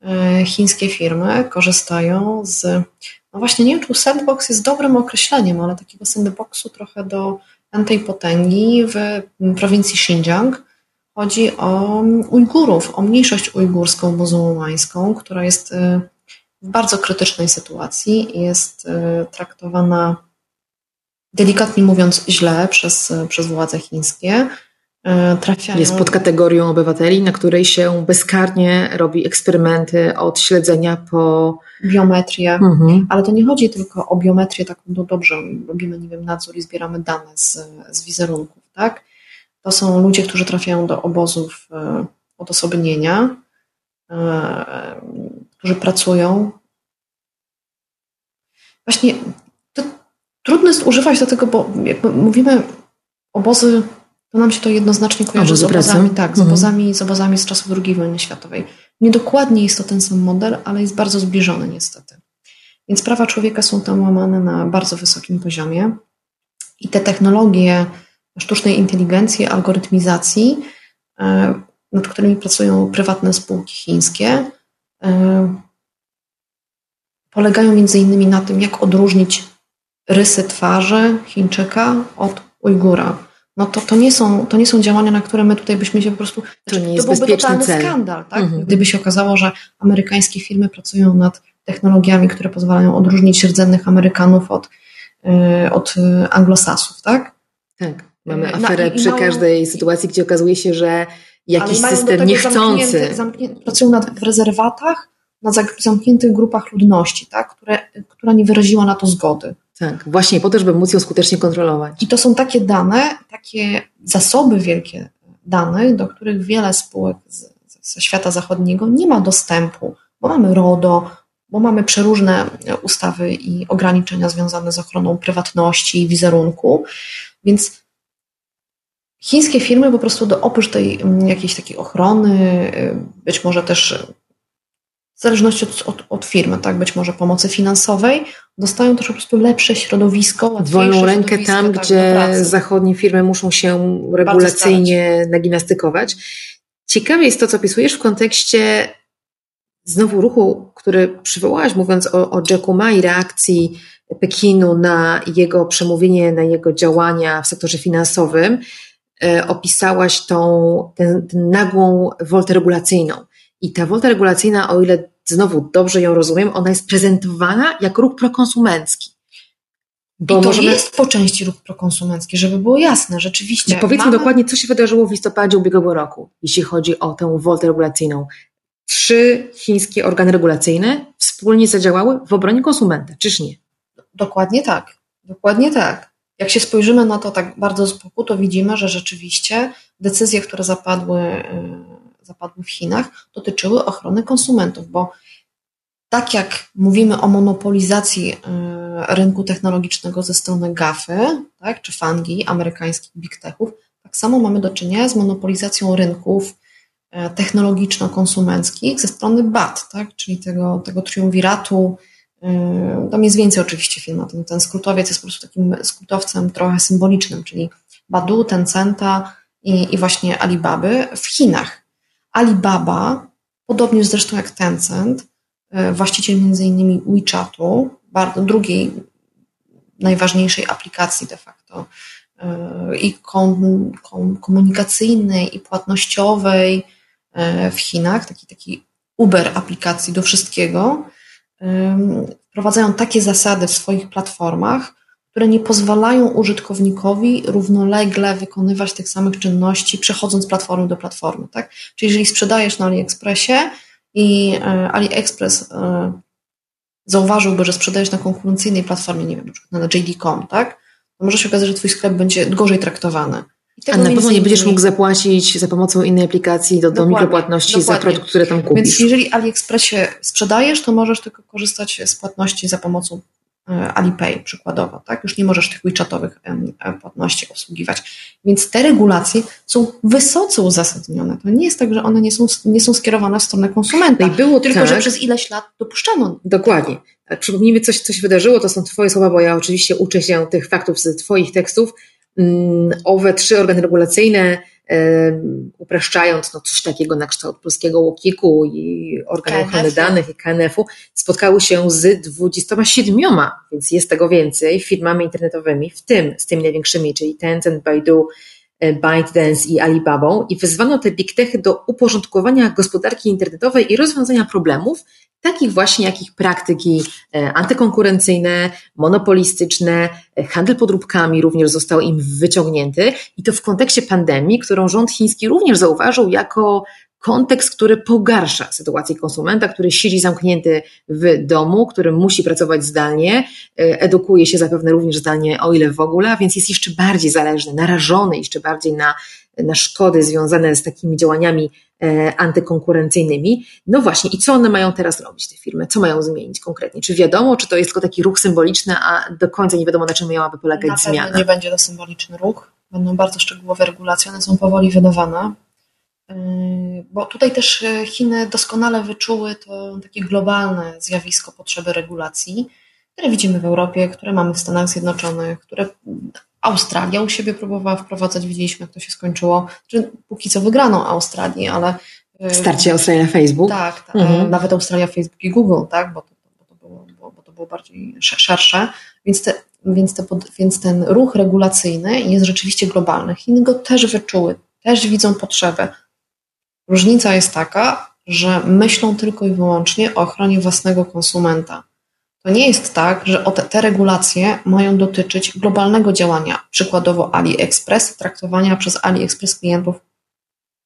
e, chińskie firmy korzystają z, no właśnie nie wiem, czy sandbox jest dobrym określeniem, ale takiego sandboxu trochę do tej potęgi w prowincji Xinjiang. Chodzi o Ujgurów, o mniejszość ujgurską muzułmańską, która jest y, w bardzo krytycznej sytuacji, jest y, traktowana delikatnie mówiąc źle przez, przez władze chińskie. Y, trafiają... Jest pod kategorią obywateli, na której się bezkarnie robi eksperymenty od śledzenia po biometrię, mhm. ale to nie chodzi tylko o biometrię taką, no dobrze, robimy, nie wiem, nadzór i zbieramy dane z, z wizerunków, tak? To są ludzie, którzy trafiają do obozów e, odosobnienia, e, którzy pracują. Właśnie trudno jest używać do tego, bo mówimy obozy, to nam się to jednoznacznie kojarzy z obozami, tak, z mhm. obozami, z obozami z czasów II wojny światowej. Niedokładnie jest to ten sam model, ale jest bardzo zbliżony niestety. Więc prawa człowieka są tam łamane na bardzo wysokim poziomie i te technologie sztucznej inteligencji, algorytmizacji, e, nad którymi pracują prywatne spółki chińskie, e, polegają między innymi na tym, jak odróżnić rysy twarzy Chińczyka od Ujgura no to, to, nie są, to nie są działania, na które my tutaj byśmy się po prostu. To nie jest to byłby totalny cel. skandal, tak? Mhm. Gdyby się okazało, że amerykańskie firmy pracują nad technologiami, które pozwalają odróżnić rdzennych Amerykanów od, yy, od yy, anglosasów, tak? Tak. Mamy aferę przy mają, każdej sytuacji, gdzie okazuje się, że jakiś system niechcący. pracują nad, w rezerwatach, na zamkniętych grupach ludności, tak? Które, która nie wyraziła na to zgody. Tak, właśnie po to, żeby móc ją skutecznie kontrolować. I to są takie dane, takie zasoby wielkie danych, do których wiele spółek z, ze świata zachodniego nie ma dostępu, bo mamy RODO, bo mamy przeróżne ustawy i ograniczenia związane z ochroną prywatności i wizerunku, więc chińskie firmy po prostu do, oprócz tej jakiejś takiej ochrony, y, być może też w zależności od, od, od, firmy, tak, być może pomocy finansowej, dostają też po prostu lepsze środowisko, Wolną rękę tam, tak, gdzie zachodnie firmy muszą się regulacyjnie nagimnastykować. Ciekawe jest to, co opisujesz w kontekście znowu ruchu, który przywołałaś, mówiąc o, o Jacku Ma i reakcji Pekinu na jego przemówienie, na jego działania w sektorze finansowym. E, opisałaś tą tę nagłą woltę regulacyjną. I ta wolta regulacyjna, o ile znowu dobrze ją rozumiem, ona jest prezentowana jako ruch prokonsumencki. Bo I to możemy... jest po części ruch prokonsumencki, żeby było jasne, rzeczywiście. I powiedzmy mamy... dokładnie, co się wydarzyło w listopadzie ubiegłego roku, jeśli chodzi o tę woltę regulacyjną. Trzy chińskie organy regulacyjne wspólnie zadziałały w obronie konsumenta, czyż nie? Dokładnie tak. Dokładnie tak. Jak się spojrzymy na to tak bardzo z boku, to widzimy, że rzeczywiście decyzje, które zapadły y, zapadły w Chinach, dotyczyły ochrony konsumentów, bo tak jak mówimy o monopolizacji e, rynku technologicznego ze strony GAFy, tak, czy Fangi, amerykańskich big techów, tak samo mamy do czynienia z monopolizacją rynków technologiczno-konsumenckich ze strony BAT, tak? czyli tego, tego triumviratu. Tam jest więcej oczywiście firm, ten, ten skrótowiec jest po prostu takim skrótowcem trochę symbolicznym, czyli Badu, Tencenta i, i właśnie Alibaby w Chinach. Alibaba, podobnie zresztą jak Tencent, właściciel między innymi WeChatu, bardzo drugiej najważniejszej aplikacji de facto i komunikacyjnej, i płatnościowej e, w Chinach, taki, taki Uber aplikacji do wszystkiego, wprowadzają takie zasady w swoich platformach, które nie pozwalają użytkownikowi równolegle wykonywać tych samych czynności, przechodząc z platformy do platformy. Tak? Czyli jeżeli sprzedajesz na AliExpressie i e, AliExpress e, zauważyłby, że sprzedajesz na konkurencyjnej platformie, nie wiem, na przykład na JD.com, tak? To może się okazać, że twój sklep będzie gorzej traktowany. A na pewno nie będziesz mógł zapłacić za pomocą innej aplikacji do, do mikropłatności dokładnie. za produkt, który tam kupisz. Więc jeżeli AliExpressie sprzedajesz, to możesz tylko korzystać z płatności za pomocą Alipay przykładowo, tak? Już nie możesz tych WeChatowych e, płatności obsługiwać. Więc te regulacje są wysoce uzasadnione. To nie jest tak, że one nie są, nie są skierowane w stronę konsumenta. No I było tylko, tak. że przez ileś lat dopuszczano. Dokładnie. Przypomnijmy, coś, coś wydarzyło, to są Twoje słowa, bo ja oczywiście uczę się tych faktów z Twoich tekstów. Mm, owe trzy organy regulacyjne, upraszczając no coś takiego na kształt polskiego łokiku i organu ochrony danych i KNF-u, spotkały się z 27, więc jest tego więcej, firmami internetowymi, w tym z tymi największymi, czyli Tencent, Baidu, ByteDance i Alibabą i wezwano te big techy do uporządkowania gospodarki internetowej i rozwiązania problemów, takich właśnie jakich praktyki e, antykonkurencyjne, monopolistyczne, e, handel podróbkami również został im wyciągnięty i to w kontekście pandemii, którą rząd chiński również zauważył jako kontekst, który pogarsza sytuację konsumenta, który siedzi zamknięty w domu, który musi pracować zdalnie, e, edukuje się zapewne również zdalnie, o ile w ogóle, a więc jest jeszcze bardziej zależny, narażony jeszcze bardziej na, na szkody związane z takimi działaniami E, antykonkurencyjnymi. No właśnie, i co one mają teraz robić, te firmy? Co mają zmienić konkretnie? Czy wiadomo, czy to jest tylko taki ruch symboliczny, a do końca nie wiadomo, na czym miałaby polegać na zmiana? nie będzie to symboliczny ruch. Będą bardzo szczegółowe regulacje, one są powoli wydawane. E, bo tutaj też e, Chiny doskonale wyczuły to takie globalne zjawisko potrzeby regulacji, które widzimy w Europie, które mamy w Stanach Zjednoczonych, które Australia u siebie próbowała wprowadzać, widzieliśmy jak to się skończyło. Czy póki co wygrano Australię, ale... Y, Starcie Australia-Facebook? Tak, tak mhm. nawet Australia, Facebook i Google, tak, bo to, bo to, było, bo, bo to było bardziej szersze, więc, te, więc, te, więc ten ruch regulacyjny jest rzeczywiście globalny. Chiny go też wyczuły, też widzą potrzebę. Różnica jest taka, że myślą tylko i wyłącznie o ochronie własnego konsumenta. To nie jest tak, że te, regulacje mają dotyczyć globalnego działania, przykładowo AliExpress, traktowania przez AliExpress klientów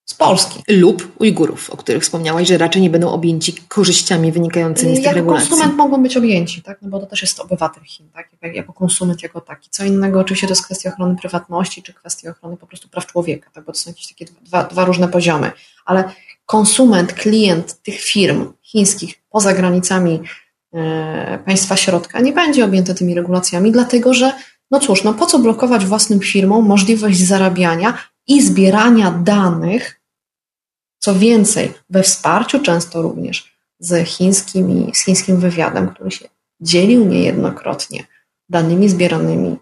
z Polski. Lub Ujgurów, o których wspomniałaś, że raczej nie będą objęci korzyściami wynikającymi z tych regulacji. Jako konsument mogą być objęci, tak? no bo to też jest obywatel Chin, tak? jako konsument jako taki. Co innego oczywiście to jest kwestia ochrony prywatności, czy kwestia ochrony po prostu praw człowieka, tak? bo to są jakieś takie dwa, dwa różne poziomy. Ale konsument, klient tych firm chińskich poza granicami E, państwa środka nie będzie objęte tymi regulacjami, dlatego że, no cóż, no po co blokować własnym firmom możliwość zarabiania i zbierania danych, co więcej, we wsparciu często również z, chińskimi, z chińskim wywiadem, który się dzielił niejednokrotnie danymi zbieranymi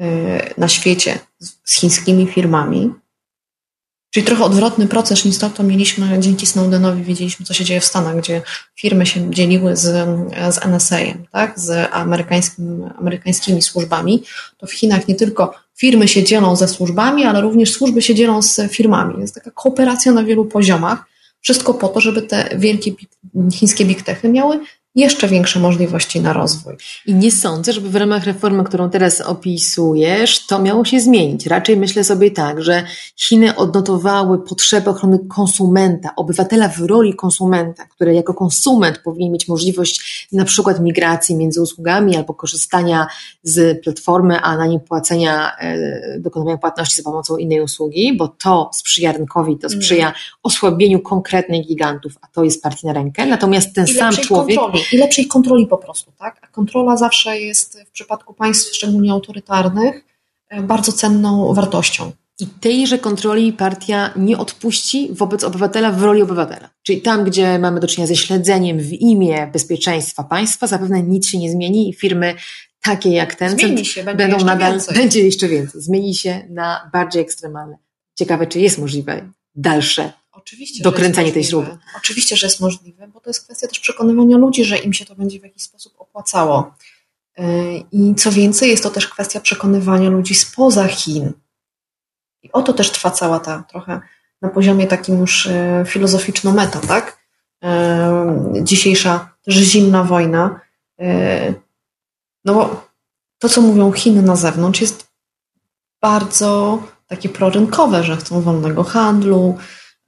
e, na świecie z chińskimi firmami, Czyli trochę odwrotny proces niż to, to mieliśmy dzięki Snowdenowi, wiedzieliśmy, co się dzieje w Stanach, gdzie firmy się dzieliły z, z NSA, tak, z amerykańskim, amerykańskimi służbami. To w Chinach nie tylko firmy się dzielą ze służbami, ale również służby się dzielą z firmami. Jest taka kooperacja na wielu poziomach. Wszystko po to, żeby te wielkie chińskie big techy miały jeszcze większe możliwości na rozwój. I nie sądzę, żeby w ramach reformy, którą teraz opisujesz, to miało się zmienić. Raczej myślę sobie tak, że Chiny odnotowały potrzebę ochrony konsumenta, obywatela w roli konsumenta, który jako konsument powinien mieć możliwość na przykład migracji między usługami albo korzystania z platformy, a na niej płacenia, e, dokonywania płatności za pomocą innej usługi, bo to sprzyja rynkowi, to sprzyja osłabieniu konkretnych gigantów, a to jest partii na rękę. Natomiast ten I sam człowiek. Kontroli i lepszej kontroli po prostu, tak? A kontrola zawsze jest w przypadku państw, szczególnie autorytarnych, e, bardzo cenną wartością. I tejże kontroli partia nie odpuści wobec obywatela w roli obywatela. Czyli tam, gdzie mamy do czynienia ze śledzeniem w imię bezpieczeństwa państwa, zapewne nic się nie zmieni i firmy takie jak ten Zmieni się, będzie będą nadal, więcej. będzie jeszcze więcej. Zmieni się na bardziej ekstremalne. Ciekawe, czy jest możliwe dalsze Oczywiście, dokręcanie tej śruby. Oczywiście, że jest możliwe, bo to jest kwestia też przekonywania ludzi, że im się to będzie w jakiś sposób opłacało. Yy, I co więcej, jest to też kwestia przekonywania ludzi spoza Chin. I o to też trwa cała ta trochę na poziomie takim już e, filozoficzno-meta, tak? E, Dzisiejsza też zimna wojna. E, No bo to, co mówią Chiny na zewnątrz, jest bardzo takie prorynkowe, że chcą wolnego handlu,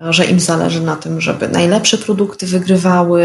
że im zależy na tym, żeby najlepsze produkty wygrywały,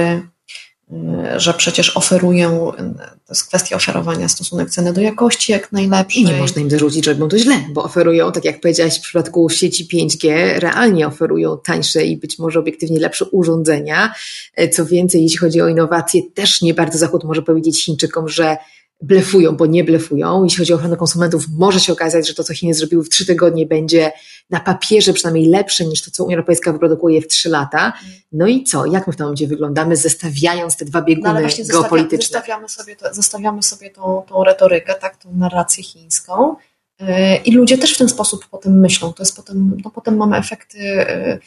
y, że przecież oferują, y, to jest kwestia oferowania stosunek ceny do jakości jak najlepszej. I nie można im zarzucić, że robią to źle, bo oferują, tak jak powiedziałaś w przypadku sieci 5G, realnie oferują tańsze i być może obiektywnie lepsze urządzenia. E, Co więcej, jeśli chodzi o innowacje, też nie bardzo Zachód może powiedzieć Chińczykom, że blefują, bo nie blefują. Jeśli chodzi o ochronę konsumentów, może się okazać, że to, co Chiny zrobiły w trzy tygodnie, będzie na papierze przynajmniej lepsze niż to, co Unia Europejska wyprodukuje w trzy lata. No i co? Jak my w tym momencie wyglądamy, zestawiając te dwa No bieguny ale właśnie geopolityczne? zestawiamy sobie, to, zestawiamy sobie tą, tą retorykę, tak, tą narrację chińską y, i ludzie też w ten sposób potem myślą. To jest potem, no potem mamy efekty, y,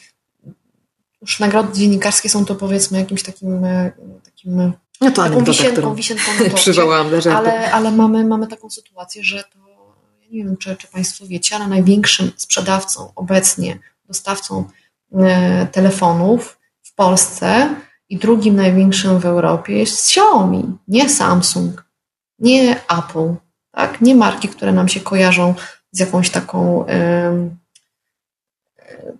już nagrody dziennikarskie są to powiedzmy jakimś takim, y, takim No to taką wisienką, którą wisienką na torcie. przywołałam dla żartu. ale, ale mamy, mamy taką sytuację, że to, ja nie wiem, czy, czy Państwo wiecie, ale największym sprzedawcą obecnie, dostawcą e, telefonów w Polsce i drugim największym w Europie jest Xiaomi, nie Samsung, nie Apple, tak? nie marki, które nam się kojarzą z jakąś taką em,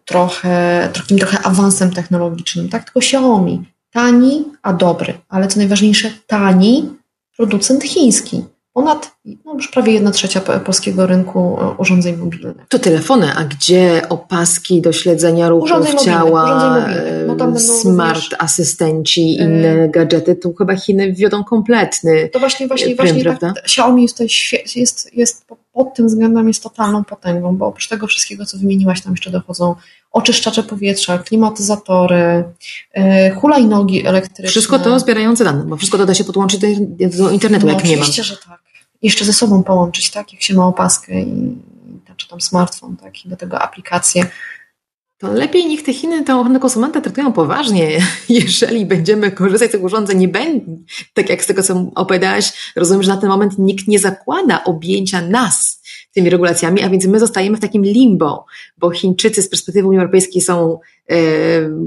trochę, takim trochę awansem technologicznym, tak? tylko Xiaomi. Tani, a dobry, ale co najważniejsze, tani producent chiński. Ponad no już prawie jedna trzecia po- polskiego rynku e, urządzeń mobilnych. To telefony, a gdzie opaski do śledzenia ruchów Urządzeń ciała, mobilnych. No tam smart również- asystenci, E, inne gadżety, tu chyba Chiny wiodą kompletny. To właśnie, właśnie, Prym, właśnie tak, Xiaomi jest, jest, jest po- pod tym względem jest totalną potęgą, bo oprócz tego wszystkiego, co wymieniłaś, tam jeszcze dochodzą oczyszczacze powietrza, klimatyzatory, yy, hulajnogi elektryczne. Wszystko to zbierające dane, bo wszystko to da się podłączyć do, internetu, no, jak nie mam. Oczywiście, że tak. Jeszcze ze sobą połączyć, tak? Jak się ma opaskę i, czy tam smartfon, tak? I do tego aplikacje. To lepiej niech te Chiny tę ochronę konsumenta traktują poważnie. Jeżeli będziemy korzystać z tych urządzeń, nie będzie, tak jak z tego, co opowiadałaś, rozumiem, że na ten moment nikt nie zakłada objęcia nas tymi regulacjami, a więc my zostajemy w takim limbo, bo Chińczycy z perspektywy Unii Europejskiej są e,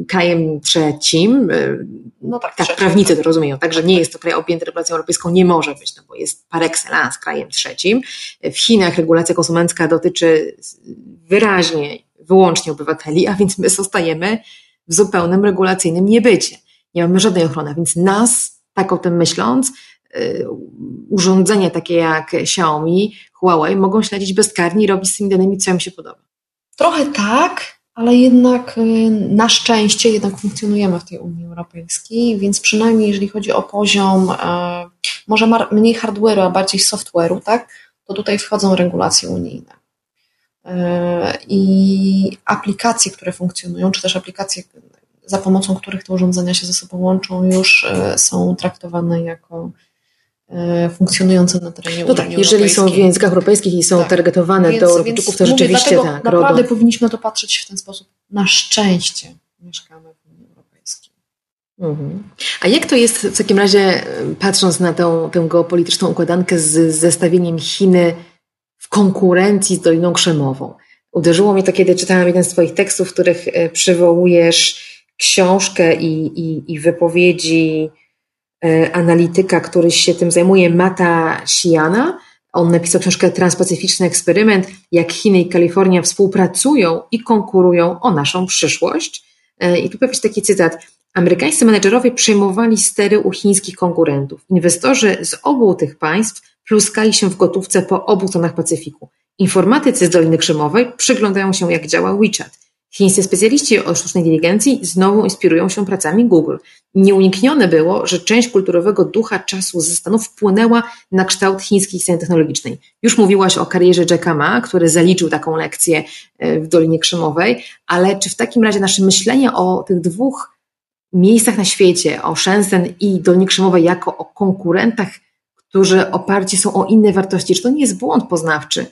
krajem trzecim, e, No tak, tak, trzecim, prawnicy tak. to rozumieją, także nie jest to kraj objęty regulacją europejską, nie może być, no bo jest par excellence krajem trzecim. W Chinach regulacja konsumencka dotyczy wyraźnie, wyłącznie obywateli, a więc my zostajemy w zupełnym regulacyjnym niebycie. Nie mamy żadnej ochrony, więc nas, tak o tym myśląc, y, urządzenia takie jak Xiaomi, Huawei mogą śledzić bezkarnie i robić z tymi danymi, co im się podoba. Trochę tak, ale jednak y, na szczęście jednak funkcjonujemy w tej Unii Europejskiej, więc przynajmniej jeżeli chodzi o poziom e, może mniej hardware'u, a bardziej software'u, tak, to tutaj wchodzą regulacje unijne. E, I aplikacje, które funkcjonują, czy też aplikacje, za pomocą których te urządzenia się ze sobą łączą, już e, są traktowane jako e, funkcjonujące na terenie No tak, Unii jeżeli są w językach europejskich i są Tak. targetowane Więc- do Europejczyków, to mówię, rzeczywiście dlatego tak. Naprawdę RODO. powinniśmy to patrzeć w ten sposób. Na szczęście mieszkamy w Unii Europejskiej. Mhm. A jak to jest w takim razie, y, patrząc na tą, tę geopolityczną układankę z zestawieniem Chiny konkurencji z Doliną Krzemową? Uderzyło mnie to, kiedy czytałam jeden z Twoich tekstów, w których y, przywołujesz książkę i, i, i wypowiedzi y, analityka, który się tym zajmuje, Mata Siana. On napisał książkę Transpacyficzny eksperyment, jak Chiny i Kalifornia współpracują i konkurują o naszą przyszłość. Y, I tu się taki cytat. Amerykańscy menedżerowie przejmowali stery u chińskich konkurentów. Inwestorzy z obu tych państw pluskali się w gotówce po obu stronach Pacyfiku. Informatycy z Doliny Krzemowej przyglądają się, jak działa WeChat. Chińscy specjaliści o sztucznej inteligencji znowu inspirują się pracami Google. Nieuniknione było, że część kulturowego ducha czasu ze Stanów wpłynęła na kształt chińskiej sceny technologicznej. Już mówiłaś o karierze Jacka Ma, który zaliczył taką lekcję e, w Dolinie Krzemowej, ale czy w takim razie nasze myślenie o tych dwóch miejscach na świecie, o Shenzhen i Dolinie Krzemowej jako o konkurentach, którzy oparci są o inne wartości, czy to nie jest błąd poznawczy?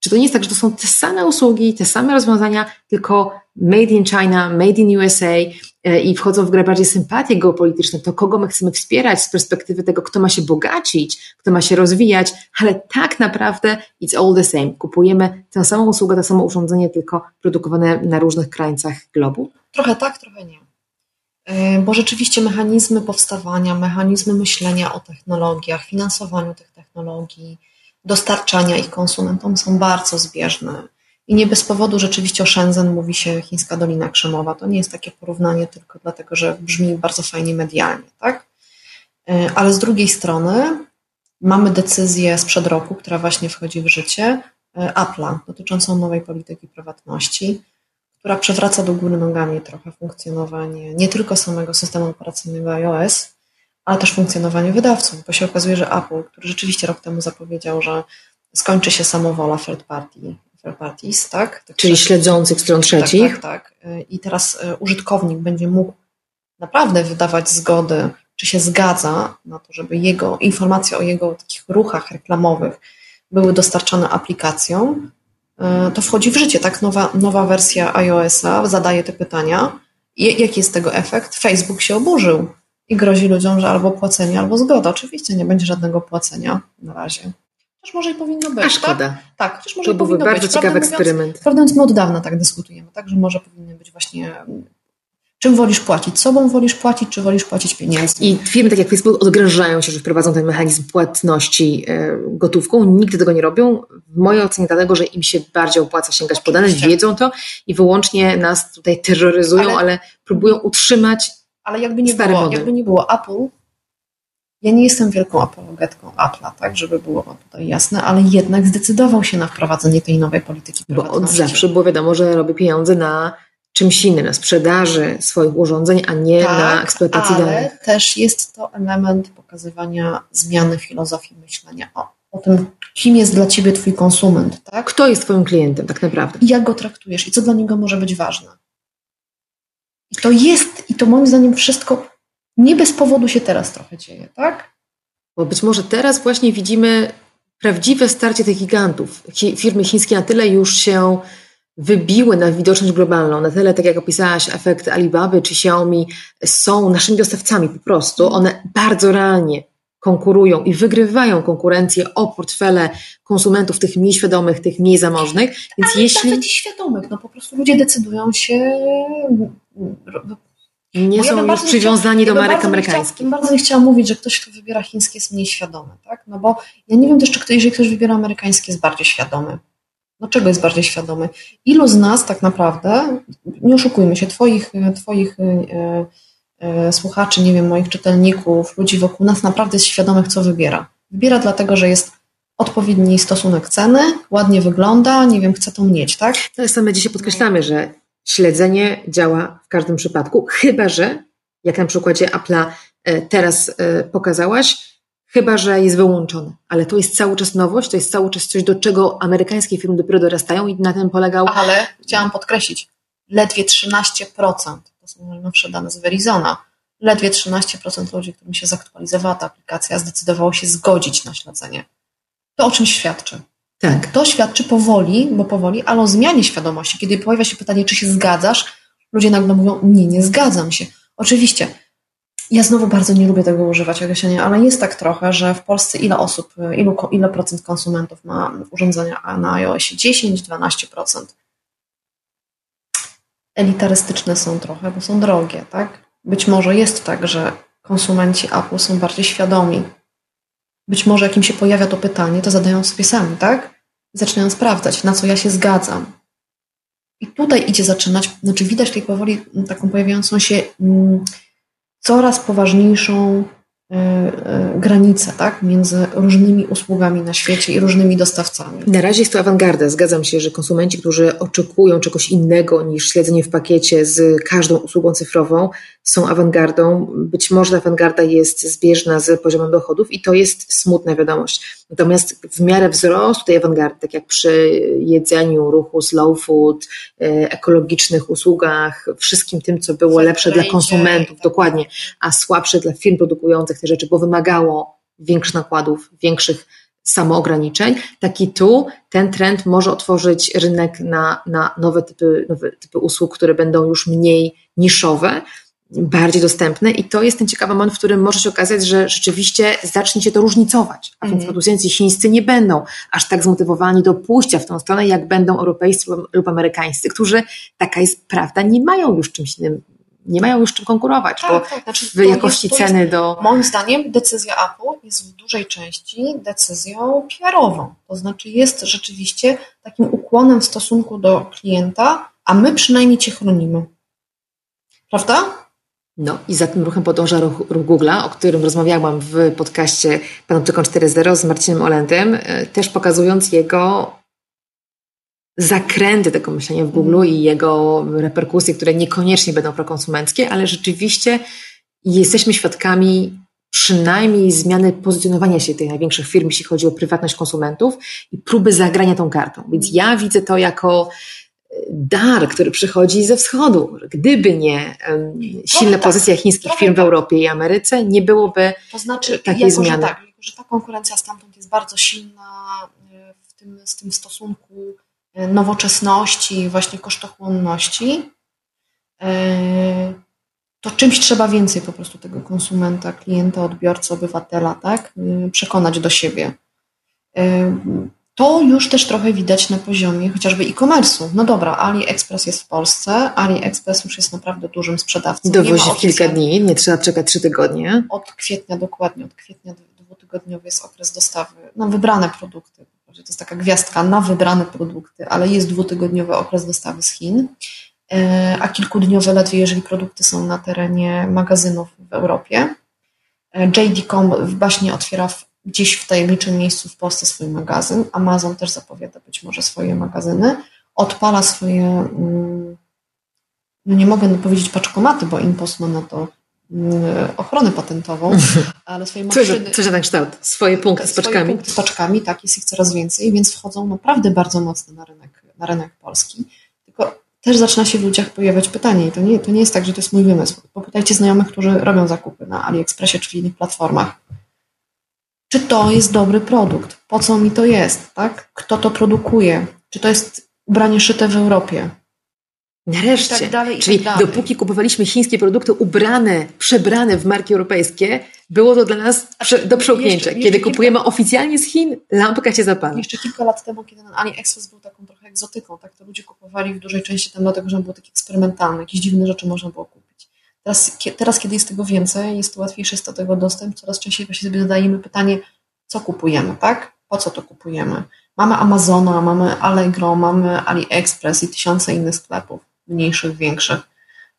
Czy to nie jest tak, że to są te same usługi, te same rozwiązania, tylko made in China, made in USA e, i wchodzą w grę bardziej sympatie geopolityczne, to kogo my chcemy wspierać z perspektywy tego, kto ma się bogacić, kto ma się rozwijać, ale tak naprawdę it's all the same. Kupujemy tę samą usługę, to samo urządzenie, tylko produkowane na różnych krańcach globu? Trochę tak, trochę nie. E, bo rzeczywiście mechanizmy powstawania, mechanizmy myślenia o technologiach, finansowaniu tych technologii, dostarczania ich konsumentom są bardzo zbieżne. I nie bez powodu rzeczywiście o Shenzhen mówi się chińska Dolina Krzemowa. To nie jest takie porównanie tylko dlatego, że brzmi bardzo fajnie medialnie, tak? E, ale z drugiej strony mamy decyzję sprzed roku, która właśnie wchodzi w życie, e, Apple'a dotyczącą nowej polityki prywatności, która przewraca do góry nogami trochę funkcjonowanie nie tylko samego systemu operacyjnego iOS, ale też funkcjonowanie wydawców, bo się okazuje, że Apple, który rzeczywiście rok temu zapowiedział, że skończy się samowola third party, third parties, tak? tak Czyli śledzących stron trzecich. Tak, tak, tak. I teraz e, użytkownik będzie mógł naprawdę wydawać zgody, czy się zgadza na to, żeby jego informacje o jego takich ruchach reklamowych były dostarczane aplikacją, e, to wchodzi w życie, tak? Nowa, nowa wersja iOS-a zadaje te pytania. I jaki jest tego efekt? Facebook się oburzył i grozi ludziom, że albo płacenie, albo zgoda. Oczywiście nie będzie żadnego płacenia na razie. Chociaż może i powinno być. A szkoda. Tak, tak chociaż może to byłby bardzo być. ciekawy eksperyment. Prawdę mówiąc, my od dawna tak dyskutujemy, tak, że może powinny być właśnie Czym wolisz płacić? Sobą wolisz płacić, czy wolisz płacić pieniędzmi? I firmy tak jak Facebook odgrażają się, że wprowadzą ten mechanizm płatności e, gotówką. Nigdy tego nie robią. W mojej ocenie dlatego, że im się bardziej opłaca sięgać po dane, wiedzą to i wyłącznie nas tutaj terroryzują, ale, ale próbują utrzymać ale jakby nie, było, jakby nie było Apple, ja nie jestem wielką apologetką Apple'a, tak, żeby było tutaj jasne, ale jednak zdecydował się na wprowadzenie tej nowej polityki Bo od zawsze było wiadomo, że robi pieniądze na czymś innym, na sprzedaży swoich urządzeń, a nie tak, na eksploatacji ale danych. też jest to element pokazywania zmiany filozofii myślenia o, o tym, kim jest dla ciebie twój konsument, tak? Kto jest twoim klientem tak naprawdę? I jak go traktujesz i co dla niego może być ważne. I to jest, i to moim zdaniem wszystko nie bez powodu się teraz trochę dzieje, tak? Bo być może teraz właśnie widzimy prawdziwe starcie tych gigantów. Firmy chińskie na tyle już się wybiły na widoczność globalną, na tyle, tak jak opisałaś, efekt Alibaby czy Xiaomi są naszymi dostawcami po prostu. One bardzo realnie konkurują i wygrywają konkurencję o portfele konsumentów, tych mniej świadomych, tych mniej zamożnych. Więc Ale jeśli. Nawet świadomych, no po prostu ludzie decydują się. Nie są ja już przywiązani do marek amerykańskich. Ja bardzo nie chciałam mówić, że ktoś, kto wybiera chińskie, jest mniej świadomy, tak? No bo ja nie wiem też, czy ktoś, jeżeli ktoś wybiera amerykańskie, jest bardziej świadomy. No czego jest bardziej świadomy? Ilu z nas tak naprawdę, nie oszukujmy się, twoich, twoich e, e, słuchaczy, nie wiem, moich czytelników, ludzi wokół nas naprawdę jest świadomych, co wybiera. Wybiera dlatego, że jest odpowiedni stosunek ceny, ładnie wygląda, nie wiem, chce to mieć, tak? To same dzisiaj podkreślamy, że śledzenie działa w każdym przypadku, chyba że, jak na przykładzie Apple'a e, teraz e, pokazałaś, chyba że jest wyłączone. Ale to jest cały czas nowość, to jest cały czas coś, do czego amerykańskie firmy dopiero dorastają i na tym polegał. Ale chciałam podkreślić, ledwie 13%, to są najnowsze dane z Verizona, ledwie 13% ludzi, którym się zaktualizowała ta aplikacja, zdecydowało się zgodzić na śledzenie. To o czym świadczy? Tak. To świadczy powoli, bo powoli, ale o zmianie świadomości. Kiedy pojawia się pytanie, czy się zgadzasz, ludzie nagle mówią, nie, nie zgadzam się. Oczywiście, ja znowu bardzo nie lubię tego używać, określenia, ale jest tak trochę, że w Polsce ile osób, ilu, ile procent konsumentów ma urządzenia na iOSie? 10-12%. Elitarystyczne są trochę, bo są drogie, tak? Być może jest tak, że konsumenci Apple są bardziej świadomi. Być może jak im się pojawia to pytanie, to zadają sobie sami, tak? I zaczynają sprawdzać, na co ja się zgadzam. I tutaj idzie zaczynać, znaczy widać tutaj powoli taką pojawiającą się mm, coraz poważniejszą E, e, granice tak, między różnymi usługami na świecie i różnymi dostawcami. Na razie jest to awangarda. Zgadzam się, że konsumenci, którzy oczekują czegoś innego niż śledzenie w pakiecie z każdą usługą cyfrową, są awangardą. Być może awangarda jest zbieżna z poziomem dochodów i to jest smutna wiadomość. Natomiast w miarę wzrostu tej awangardy, tak jak przy jedzeniu, ruchu slow food, e, ekologicznych usługach, wszystkim tym, co było lepsze dla konsumentów, dokładnie, a słabsze dla firm produkujących te rzeczy, bo wymagało większych nakładów, większych samoograniczeń, taki tu ten trend może otworzyć rynek na, na nowe, typy, nowe typy usług, które będą już mniej niszowe, bardziej dostępne i to jest ten ciekawy moment, w którym może się okazać, że rzeczywiście zacznie się to różnicować, a więc mm. producenci chińscy nie będą aż tak zmotywowani do pójścia w tą stronę, jak będą europejscy lub amerykańscy, którzy, taka jest prawda, nie mają już czymś innym nie mają już czym konkurować, tak, bo tak. Znaczy, w jakości jest, ceny do. Moim zdaniem decyzja Apple jest w dużej części decyzją PR-ową. To znaczy jest rzeczywiście takim ukłonem w stosunku do klienta, a my przynajmniej cię chronimy. Prawda? No i za tym ruchem podąża ruch, ruch Google'a, o którym rozmawiałam w podcaście Panoptykon 4.0 z Marcinem Olendem, e, też pokazując jego zakręty tego myślenia w Google i jego reperkusje, które niekoniecznie będą prokonsumenckie, ale rzeczywiście jesteśmy świadkami przynajmniej zmiany pozycjonowania się tych największych firm, jeśli chodzi o prywatność konsumentów i próby zagrania tą kartą. Więc ja widzę to jako dar, który przychodzi ze wschodu. Gdyby nie um, silna tak, pozycja chińskich firm w tak. Europie i Ameryce, nie byłoby to znaczy, takiej jako, zmiany. Że tak, że ta konkurencja stamtąd jest bardzo silna e, w tym, z tym stosunku e, nowoczesności, właśnie kosztochłonności, e, to czymś trzeba więcej po prostu tego konsumenta, klienta, odbiorcy, obywatela, tak? Przekonać do siebie. To już też trochę widać na poziomie chociażby e-commerce'u. No dobra, AliExpress jest w Polsce, AliExpress już jest naprawdę dużym sprzedawcą. Dowozi w kilka dni, nie trzeba czekać trzy tygodnie. Od kwietnia, dokładnie, od kwietnia dwutygodniowy jest okres dostawy na wybrane produkty. To jest taka gwiazdka na wybrane produkty, ale jest dwutygodniowy okres dostawy z Chin, e, a kilkudniowe ledwie, jeżeli produkty są na terenie magazynów w Europie. E, JD.com właśnie otwiera w gdzieś w tajemniczym miejscu w Polsce swój magazyn. Amazon też zapowiada być może swoje magazyny. Odpala swoje, mm, no nie mogę powiedzieć paczkomaty, bo Impost ma na to mm, ochronę patentową, ale swoje maszyny... Coś na ten kształt, swoje punkty z paczkami. Swoje punkty z paczkami, tak, jest ich coraz więcej, więc wchodzą naprawdę bardzo mocno na rynek, na rynek polski. Tylko też zaczyna się w ludziach pojawiać pytanie i to nie, to nie jest tak, że to jest mój wymysł. Popytajcie znajomych, którzy robią zakupy na AliExpressie czy innych platformach czy to jest dobry produkt, po co mi to jest, tak? Kto to produkuje, czy to jest ubranie szyte w Europie. Nareszcie. Tak dalej, Czyli tak dopóki kupowaliśmy chińskie produkty ubrane, przebrane w marki europejskie, było to dla nas do przełknięcia. Kiedy kilka... kupujemy oficjalnie z Chin, lampka się zapala. Jeszcze kilka lat temu, kiedy ten AliExpress był taką trochę egzotyką, tak to ludzie kupowali w dużej części tam dlatego, że on był taki eksperymentalny, jakieś dziwne rzeczy można było kupić. Teraz, teraz, kiedy jest tego więcej, jest to łatwiejszy jest do tego dostęp, coraz częściej właśnie sobie zadajemy pytanie, co kupujemy, tak? Po co to kupujemy? Mamy Amazona, mamy Allegro, mamy AliExpress i tysiące innych sklepów, mniejszych, większych.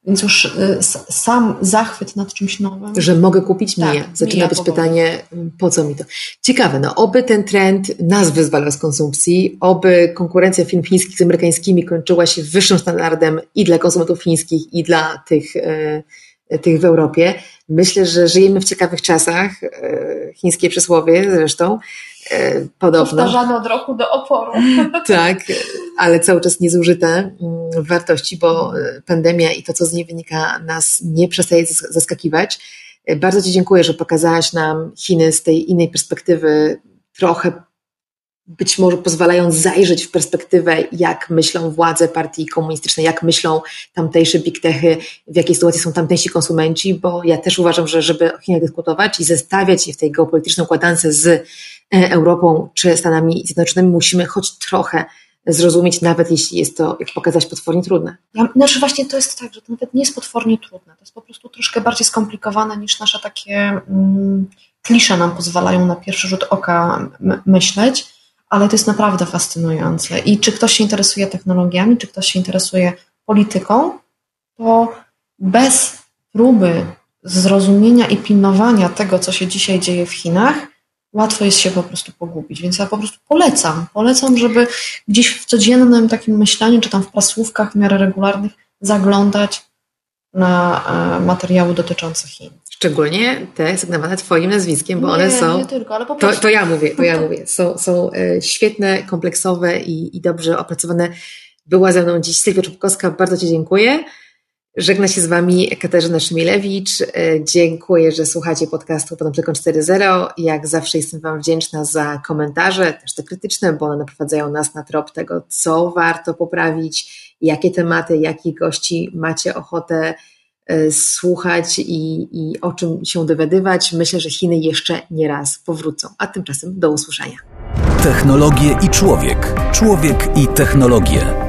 Więc już y, sam zachwyt nad czymś nowym. Że mogę kupić tak, mija. Zaczyna być powoli. pytanie, mm, po co mi to? Ciekawe, no oby ten trend nas wyzwalał z konsumpcji, oby konkurencja firm chińskich z amerykańskimi kończyła się wyższym standardem i dla konsumentów chińskich, i dla tych, e, tych w Europie. Myślę, że żyjemy w ciekawych czasach, e, chińskie przysłowie zresztą, podobno. Powtarzane od roku do oporu. tak, ale cały czas niezużyte mm, wartości, bo e, pandemia i to, co z niej wynika, nas nie przestaje zaskakiwać. E, bardzo Ci dziękuję, że pokazałaś nam Chiny z tej innej perspektywy, trochę być może pozwalając zajrzeć w perspektywę, jak myślą władze partii komunistycznej, jak myślą tamtejsze big techy, w jakiej sytuacji są tamtejsi konsumenci, bo ja też uważam, że żeby o Chinach dyskutować i zestawiać je w tej geopolitycznej układance z E, Europą czy Stanami Zjednoczonymi musimy choć trochę zrozumieć, nawet jeśli jest to, jak pokazać, potwornie trudne. Ja, znaczy właśnie to jest tak, że to nawet nie jest potwornie trudne, to jest po prostu troszkę bardziej skomplikowane niż nasze takie mm, klisze nam pozwalają na pierwszy rzut oka myśleć, ale to jest naprawdę fascynujące. I czy ktoś się interesuje technologiami, czy ktoś się interesuje polityką, to bez próby zrozumienia i pilnowania tego, co się dzisiaj dzieje w Chinach, łatwo jest się po prostu pogubić. Więc ja po prostu polecam. Polecam, żeby gdzieś w codziennym takim myśleniu, czy tam w prasłówkach w miarę regularnych zaglądać na e, materiały dotyczące Chin. Szczególnie te sygnowane Twoim nazwiskiem, bo nie, one są. Nie tylko, ale po to, prostu. to ja mówię, to ja mówię. Są, są e, świetne, kompleksowe i, i dobrze opracowane. Była ze mną dziś Sylwia Czubkowska, bardzo Ci dziękuję. Żegna się z Wami Katarzyna Szymilewicz. E, dziękuję, że słuchacie podcastu Panoptykon 4.0. Jak zawsze jestem Wam wdzięczna za komentarze, też te krytyczne, bo one naprowadzają nas na trop tego, co warto poprawić, jakie tematy, jakich gości macie ochotę e, słuchać i, i o czym się dowiadywać. Myślę, że Chiny jeszcze nie raz powrócą. A tymczasem do usłyszenia. Technologie i człowiek. Człowiek i technologie.